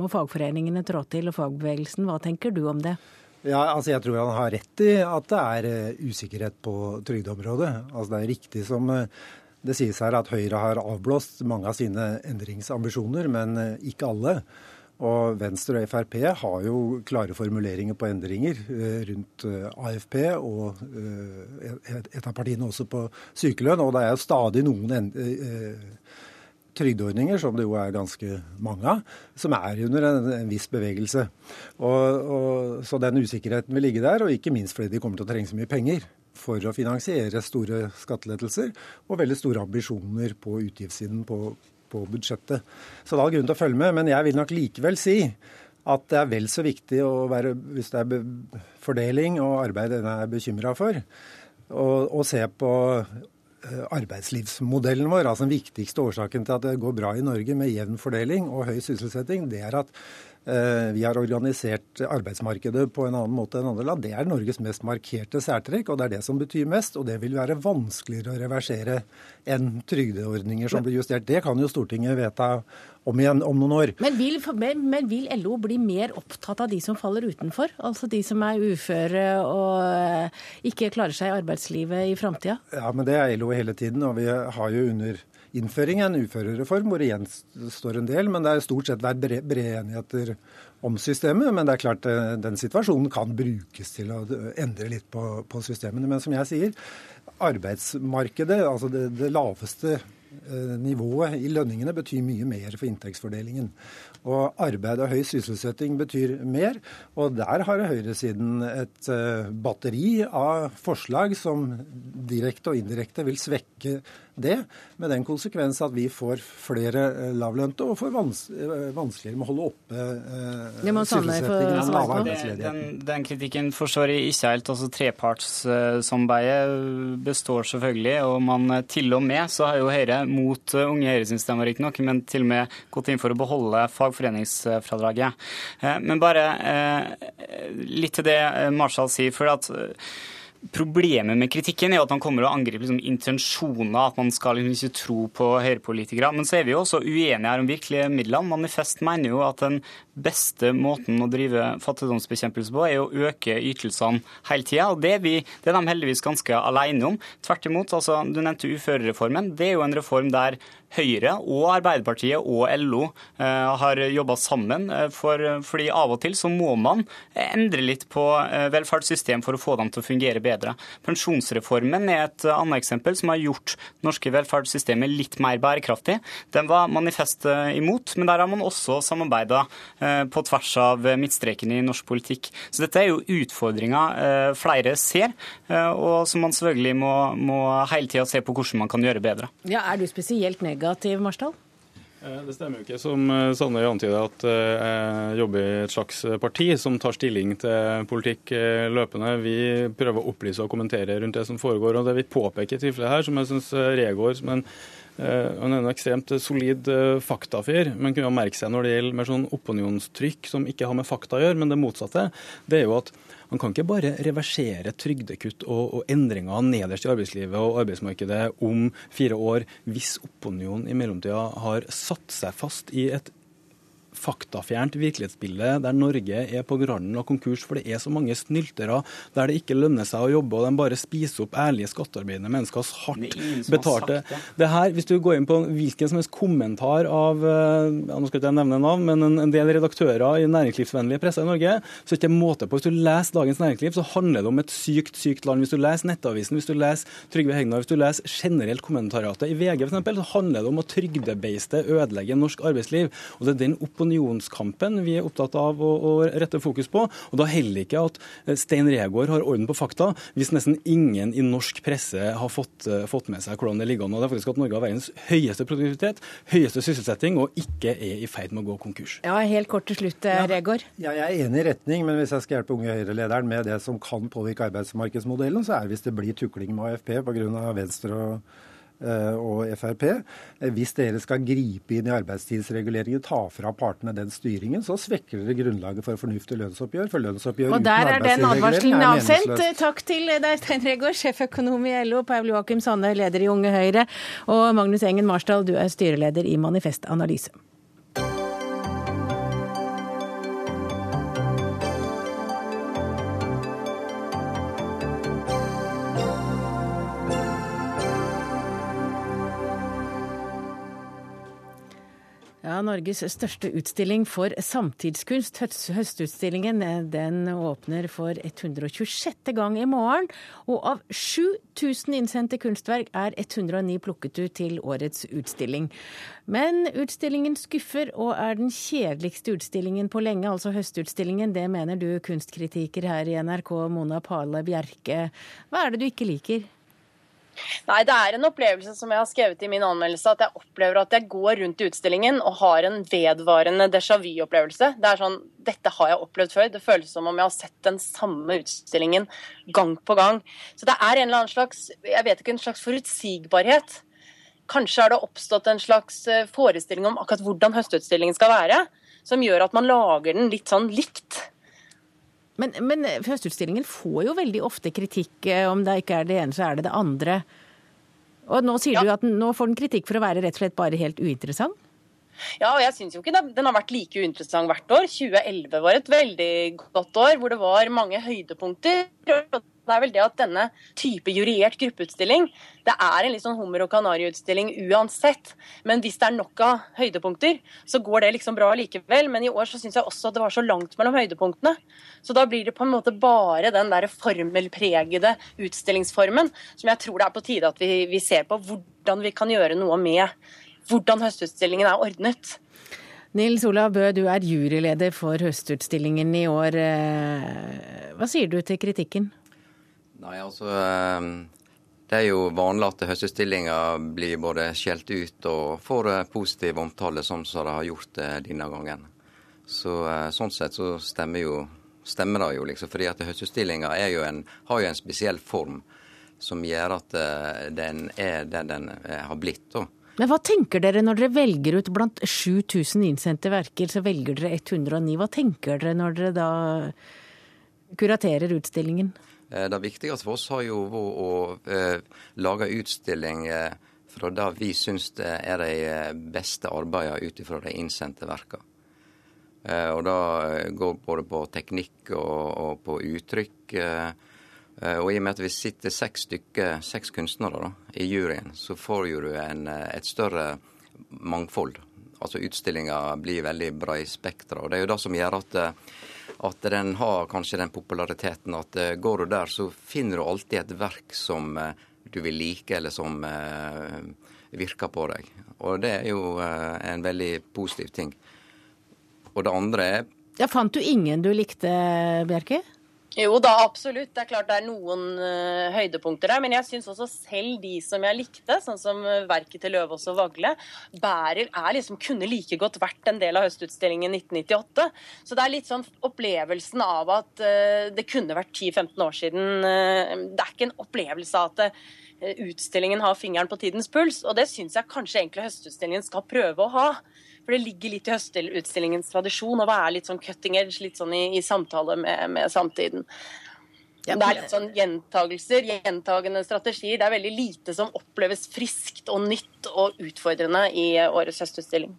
[SPEAKER 1] må fagforeningene trå til, og fagbevegelsen. Hva tenker du om det?
[SPEAKER 15] Ja, altså Jeg tror han har rett i at det er eh, usikkerhet på trygdeområdet. Altså Det er riktig som eh, det sies her at Høyre har avblåst mange av sine endringsambisjoner, men eh, ikke alle. Og Venstre og Frp har jo klare formuleringer på endringer eh, rundt eh, AFP, og eh, et av partiene også på sykelønn. Og det er jo stadig noen trygdeordninger, som det jo er ganske mange av, som er under en, en viss bevegelse. Og, og, så den usikkerheten vil ligge der, og ikke minst fordi de kommer til å trenge så mye penger for å finansiere store skattelettelser og veldig store ambisjoner på utgiftssiden på, på budsjettet. Så det er grunn til å følge med. Men jeg vil nok likevel si at det er vel så viktig å være, hvis det er fordeling og arbeid en er bekymra for, å se på eh, arbeidslivsmodellen vår. altså Den viktigste årsaken til at det går bra i Norge med jevn fordeling og høy sysselsetting, det er at vi har organisert arbeidsmarkedet på en annen måte enn andre land. Det er Norges mest markerte særtrekk, og det er det som betyr mest. Og det vil være vanskeligere å reversere enn trygdeordninger som blir justert. Det kan jo Stortinget vedta om igjen om noen år.
[SPEAKER 1] Men vil, men vil, LO bli mer opptatt av de som faller utenfor? Altså de som er uføre og eh, ikke klarer seg i arbeidslivet i framtida?
[SPEAKER 15] Ja, men det er LO hele tiden. Og vi har jo under innføring av en uførereform hvor det gjenstår en del. Men det er stort sett vært brede enigheter om systemet. Men det er klart eh, den situasjonen kan brukes til å endre litt på, på systemene. Men som jeg sier, arbeidsmarkedet, altså det, det laveste eh, nivået i lønningene betyr mye mer for inntektsfordelingen. Og arbeid og høy sysselsetting betyr mer. Og der har høyresiden et uh, batteri av forslag som direkte og indirekte vil svekke det, med den konsekvens at vi får flere eh, lavlønte og får vans eh, vanskeligere med å holde oppe eh, sysselsettingen og arbeidsledigheten.
[SPEAKER 10] Den, den, kritikken forstår jeg ikke helt. altså Trepartssamarbeidet består selvfølgelig, og man til og med så har jo Høyre, mot Unge Høyre sin stemme riktignok, men til og med gått inn for å beholde fagforeningsfradraget. Men bare litt til det Marshall sier. for at Problemet med kritikken er at han kommer og angriper liksom, intensjoner, at man skal liksom, ikke tro på høyrepolitikere. Men så er vi jo også uenige her om virkelige midlene. Manifest mener jo at den beste måten å drive fattigdomsbekjempelse på, er å øke ytelsene hele tida. Og det er, det er de heldigvis ganske alene om. Tvert imot, altså, du nevnte uførereformen. Det er jo en reform der Høyre og Arbeiderpartiet og LO eh, har jobba sammen. Eh, for, fordi av og til så må man endre litt på eh, velferdssystem for å få dem til å fungere bedre. Pensjonsreformen er et annet eksempel som har gjort norske velferdssystemer litt mer bærekraftig. Den var manifestet imot, men der har man også samarbeida på tvers av midtstreken i norsk politikk. Så dette er jo utfordringer flere ser, og som man selvfølgelig må, må hele tida se på hvordan man kan gjøre bedre.
[SPEAKER 1] Ja, Er du spesielt negativ, Marsdal?
[SPEAKER 14] Eh, det stemmer jo ikke, som eh, Sandøy antyder, at eh, jeg jobber i et slags parti som tar stilling til politikk løpende. Vi prøver å opplyse og kommentere rundt det som foregår. og Det vi påpeker i tilfellet her, som jeg syns Regård som en han er en ekstremt solid faktafyr, men kunne merke seg når det gjelder mer sånn opinionstrykk som ikke har med fakta å gjøre, men det motsatte, det er jo at man kan ikke bare reversere trygdekutt og, og endringer nederst i arbeidslivet og arbeidsmarkedet om fire år hvis opinionen i mellomtida har satt seg fast i et faktafjernt virkelighetsbilde der Norge er på randen av konkurs, for det er så mange snyltere der det ikke lønner seg å jobbe, og de bare spiser opp ærlige skattearbeidende menneskers hardt betalte det. det her, Hvis du går inn på hvilken som helst kommentar av eh, ja, nå skal ikke jeg nevne navn, men en, en del redaktører i næringslivsvennlige presser i Norge, så er det ikke måte på. Hvis du leser Dagens Næringsliv, så handler det om et sykt, sykt land. Hvis du leser Nettavisen, hvis du leser Trygve Hegnar, hvis du leser generelt kommentariatet i VG f.eks., så handler det om å trygdebeiste ødelegge norsk arbeidsliv. Og det er den opp opinionskampen vi er opptatt av å, å rette fokus på. Og da heller ikke at eh, Stein Regaard har orden på fakta, hvis nesten ingen i norsk presse har fått, uh, fått med seg hvordan det ligger an. Og det er faktisk at Norge har verdens høyeste produktivitet, høyeste sysselsetting, og ikke er i ferd med å gå konkurs.
[SPEAKER 1] Ja, Helt kort til slutt, eh, Regaard.
[SPEAKER 15] Ja, jeg er enig i retning, men hvis jeg skal hjelpe Unge Høyre-lederen med det som kan påvirke arbeidsmarkedsmodellen, så er det hvis det blir tukling med AFP pga. Venstre og Eh, og Frp. Eh, hvis dere skal gripe inn i arbeidstidsreguleringen, ta fra partene den styringen, så svekker dere grunnlaget for fornuftig lønnsoppgjør. For lønnsoppgjør
[SPEAKER 1] og der er den advarselen avsendt. Takk til deg, Stein Regaard, sjeføkonom i LO, Paul Joakim Sanne, leder i Unge Høyre, og Magnus Engen Marsdal, du er styreleder i Manifest Analyse. Ja, Norges største utstilling for samtidskunst, Høstutstillingen, den åpner for 126. gang i morgen. Og av 7000 innsendte kunstverk er 109 plukket ut til årets utstilling. Men utstillingen skuffer og er den kjedeligste utstillingen på lenge, altså Høstutstillingen. Det mener du kunstkritiker her i NRK, Mona Pale Bjerke. Hva er det du ikke liker?
[SPEAKER 16] Nei, det er en opplevelse som jeg har skrevet i min anmeldelse, at jeg opplever at jeg går rundt i utstillingen og har en vedvarende déjà vu-opplevelse. Det er sånn Dette har jeg opplevd før. Det føles som om jeg har sett den samme utstillingen gang på gang. Så det er en eller annen slags jeg vet ikke, en slags forutsigbarhet. Kanskje har det oppstått en slags eh, forestilling om akkurat hvordan høstutstillingen skal være, som gjør at man lager den litt sånn likt.
[SPEAKER 1] Men, men Høstutstillingen får jo veldig ofte kritikk. Eh, om det ikke er det ene, så er det det andre. Og nå sier ja. du at nå får den kritikk for å være rett og slett bare helt uinteressant?
[SPEAKER 16] Ja, og jeg syns jo ikke den har vært like uinteressant hvert år. 2011 var et veldig godt år hvor det var mange høydepunkter. Det er vel det at denne type juriert gruppeutstilling, det er en litt sånn hummer og kanariutstilling uansett. Men hvis det er nok av høydepunkter, så går det liksom bra likevel. Men i år så syns jeg også at det var så langt mellom høydepunktene. Så da blir det på en måte bare den der formelpregede utstillingsformen som jeg tror det er på tide at vi, vi ser på hvordan vi kan gjøre noe med hvordan høstutstillingen er ordnet.
[SPEAKER 1] Nils Olav Bø, du er juryleder for Høstutstillingen i år. Eh, hva sier du til kritikken?
[SPEAKER 17] Nei, altså ehm, Det er jo vanlig at høstestillinger blir både skjelt ut og får eh, positiv omtale, sånn som det har gjort eh, denne gangen. Så Sånn sett så stemmer, jo, stemmer det jo, liksom. fordi at høstutstillinga har jo en spesiell form som gjør at den er det den har blitt. da.
[SPEAKER 1] Men hva tenker dere når dere velger ut blant 7000 innsendte verker, så velger dere 109. Hva tenker dere når dere da kuraterer utstillingen?
[SPEAKER 17] Eh, det viktigste for oss har jo vært å eh, lage utstilling eh, fra det vi syns er de beste arbeidene ut ifra de innsendte verkene. Og det går både på teknikk og, på uttrykk. Og i og med at vi sitter seks stykker, seks kunstnere da, i juryen, så får jo du en, et større mangfold. Altså utstillinga blir veldig breispektra. Og det er jo det som gjør at at den har kanskje den populariteten at uh, går du der, så finner du alltid et verk som uh, du vil like, eller som uh, virker på deg. Og det er jo en veldig positiv ting. Og det andre er
[SPEAKER 1] Ja, Fant du ingen du likte, Bjerke?
[SPEAKER 16] Jo da, absolutt. Det er klart det er noen uh, høydepunkter der. Men jeg syns også selv de som jeg likte, sånn som uh, verket til Løvaas og Vagle, bærer er liksom kunne like godt vært en del av høstutstillingen 1998. Så det er litt sånn opplevelsen av at uh, det kunne vært 10-15 år siden. det er ikke en opplevelse av at utstillingen har fingeren på tidens puls. Og det syns jeg kanskje egentlig høstutstillingen skal prøve å ha. For det ligger litt i høstutstillingens tradisjon å være litt sånn cutting edge, litt sånn i, i samtale med, med samtiden. Det er litt sånn gjentagelser, gjentagende strategier. Det er veldig lite som oppleves friskt og nytt og utfordrende i årets høstutstilling.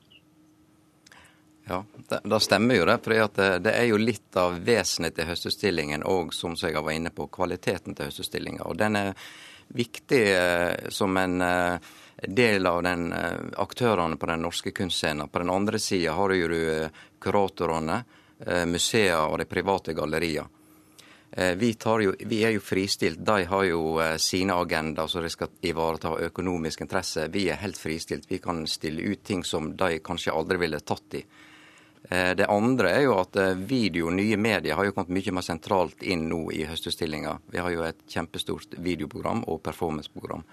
[SPEAKER 17] Ja, det, det, stemmer jo det. For det, det, er jo litt av vesenet til høstutstillingen og som jeg var inne på, kvaliteten til høstutstillinga. Og den er viktig eh, som en eh, del av den eh, aktørene på den norske kunstscenen. På den andre sida har du eh, kuratorene, museene museer og de private galleriene. Vi, jo, vi, er jo fristilt. De har jo sine agendaer så de skal ivareta økonomisk interesse. Vi er helt fristilt. Vi kan stille ut ting som de kanskje aldri ville tatt i. Det andre er jo at video, nye medier, har jo kommet mye mer sentralt inn nå i høstutstillinga. Vi har jo et kjempestort videoprogram og performanceprogram.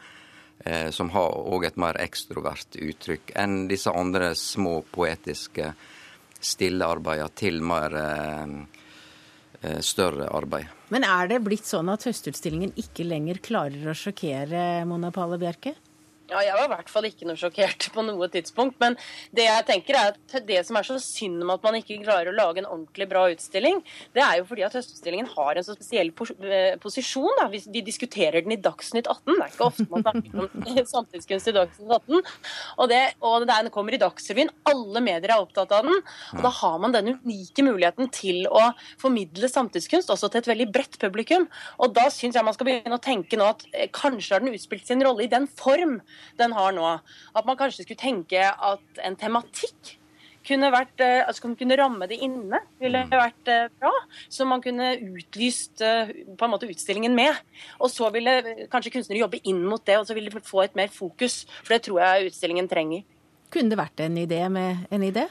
[SPEAKER 17] Eh, som har òg et mer ekstrovert uttrykk enn disse andre små poetiske, stille arbeidene til mer eh, eh, større arbeid.
[SPEAKER 1] Men er det blitt sånn at Høstutstillingen ikke lenger klarer å sjokkere Mona Palle Bjerke?
[SPEAKER 16] Ja, jeg var i hvert fall ikke noe sjokkert på noe tidspunkt. Men det jeg tenker er at det som er så synd med at man ikke klarer å lage en ordentlig bra utstilling, det er jo fordi at Høstutstillingen har en så spesiell pos posisjon. Da. Vi, diskuterer den i Dagsnytt 18. Det er ikke ofte man snakker om [LAUGHS] samtidskunst i Dagsnytt 18. Og, det, og den kommer i Dagsrevyen. Alle medier er opptatt av den. Og da har man den unike muligheten til å formidle samtidskunst også til et veldig bredt publikum. Og da syns jeg man skal begynne å tenke nå at eh, kanskje har den utspilt sin rolle i den form den har nå. At man kanskje skulle tenke at en tematikk kunne vært, altså man kunne ramme det inne, ville mm. vært eh, bra. Så man kunne utlyst eh, på en måte utstillingen med. Og så ville kanskje kunstnere jobbe inn mot det, og så ville de få et mer fokus. For det tror jeg utstillingen trenger.
[SPEAKER 1] Kunne det vært en idé med en idé?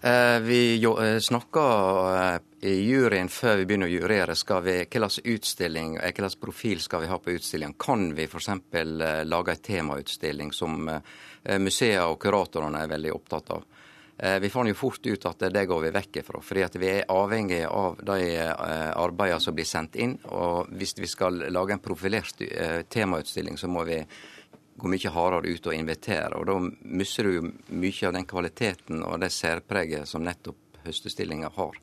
[SPEAKER 17] Eh, vi eh, snakker eh, i juryen før vi begynner å jurere. Skal vi, hva slags utstilling, hva slags profil skal vi ha på utstillingen? Kan vi f.eks. lage en temautstilling som museer og kuratorene er veldig opptatt av? Vi fant jo fort ut at det går vi vekk ifra. fordi vi er avhengig av de arbeidene som blir sendt inn. Og hvis vi skal lage en profilert temautstilling, så må vi gå mye hardere ut og invitere. Og da mister du mye av den kvaliteten og det særpreget som nettopp høstestillinga har.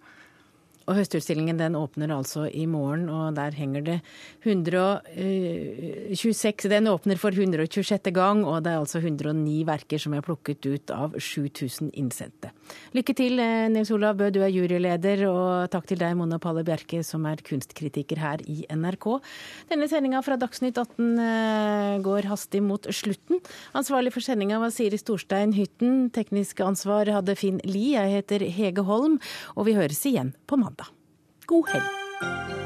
[SPEAKER 1] Og Høstutstillingen den åpner altså i morgen, og der henger det 126 Den åpner for 126. gang, og det er altså 109 verker som er plukket ut av 7000 innsendte. Lykke til, eh, Nils Olav Bø, du er juryleder, og takk til deg, Mona Palle Bjerke, som er kunstkritiker her i NRK. Denne sendinga fra Dagsnytt 18 eh, går hastig mot slutten. Ansvarlig for sendinga var Siri Storstein Hytten. Teknisk ansvar hadde Finn Lie. Jeg heter Hege Holm, og vi høres igjen på mandag. God helg.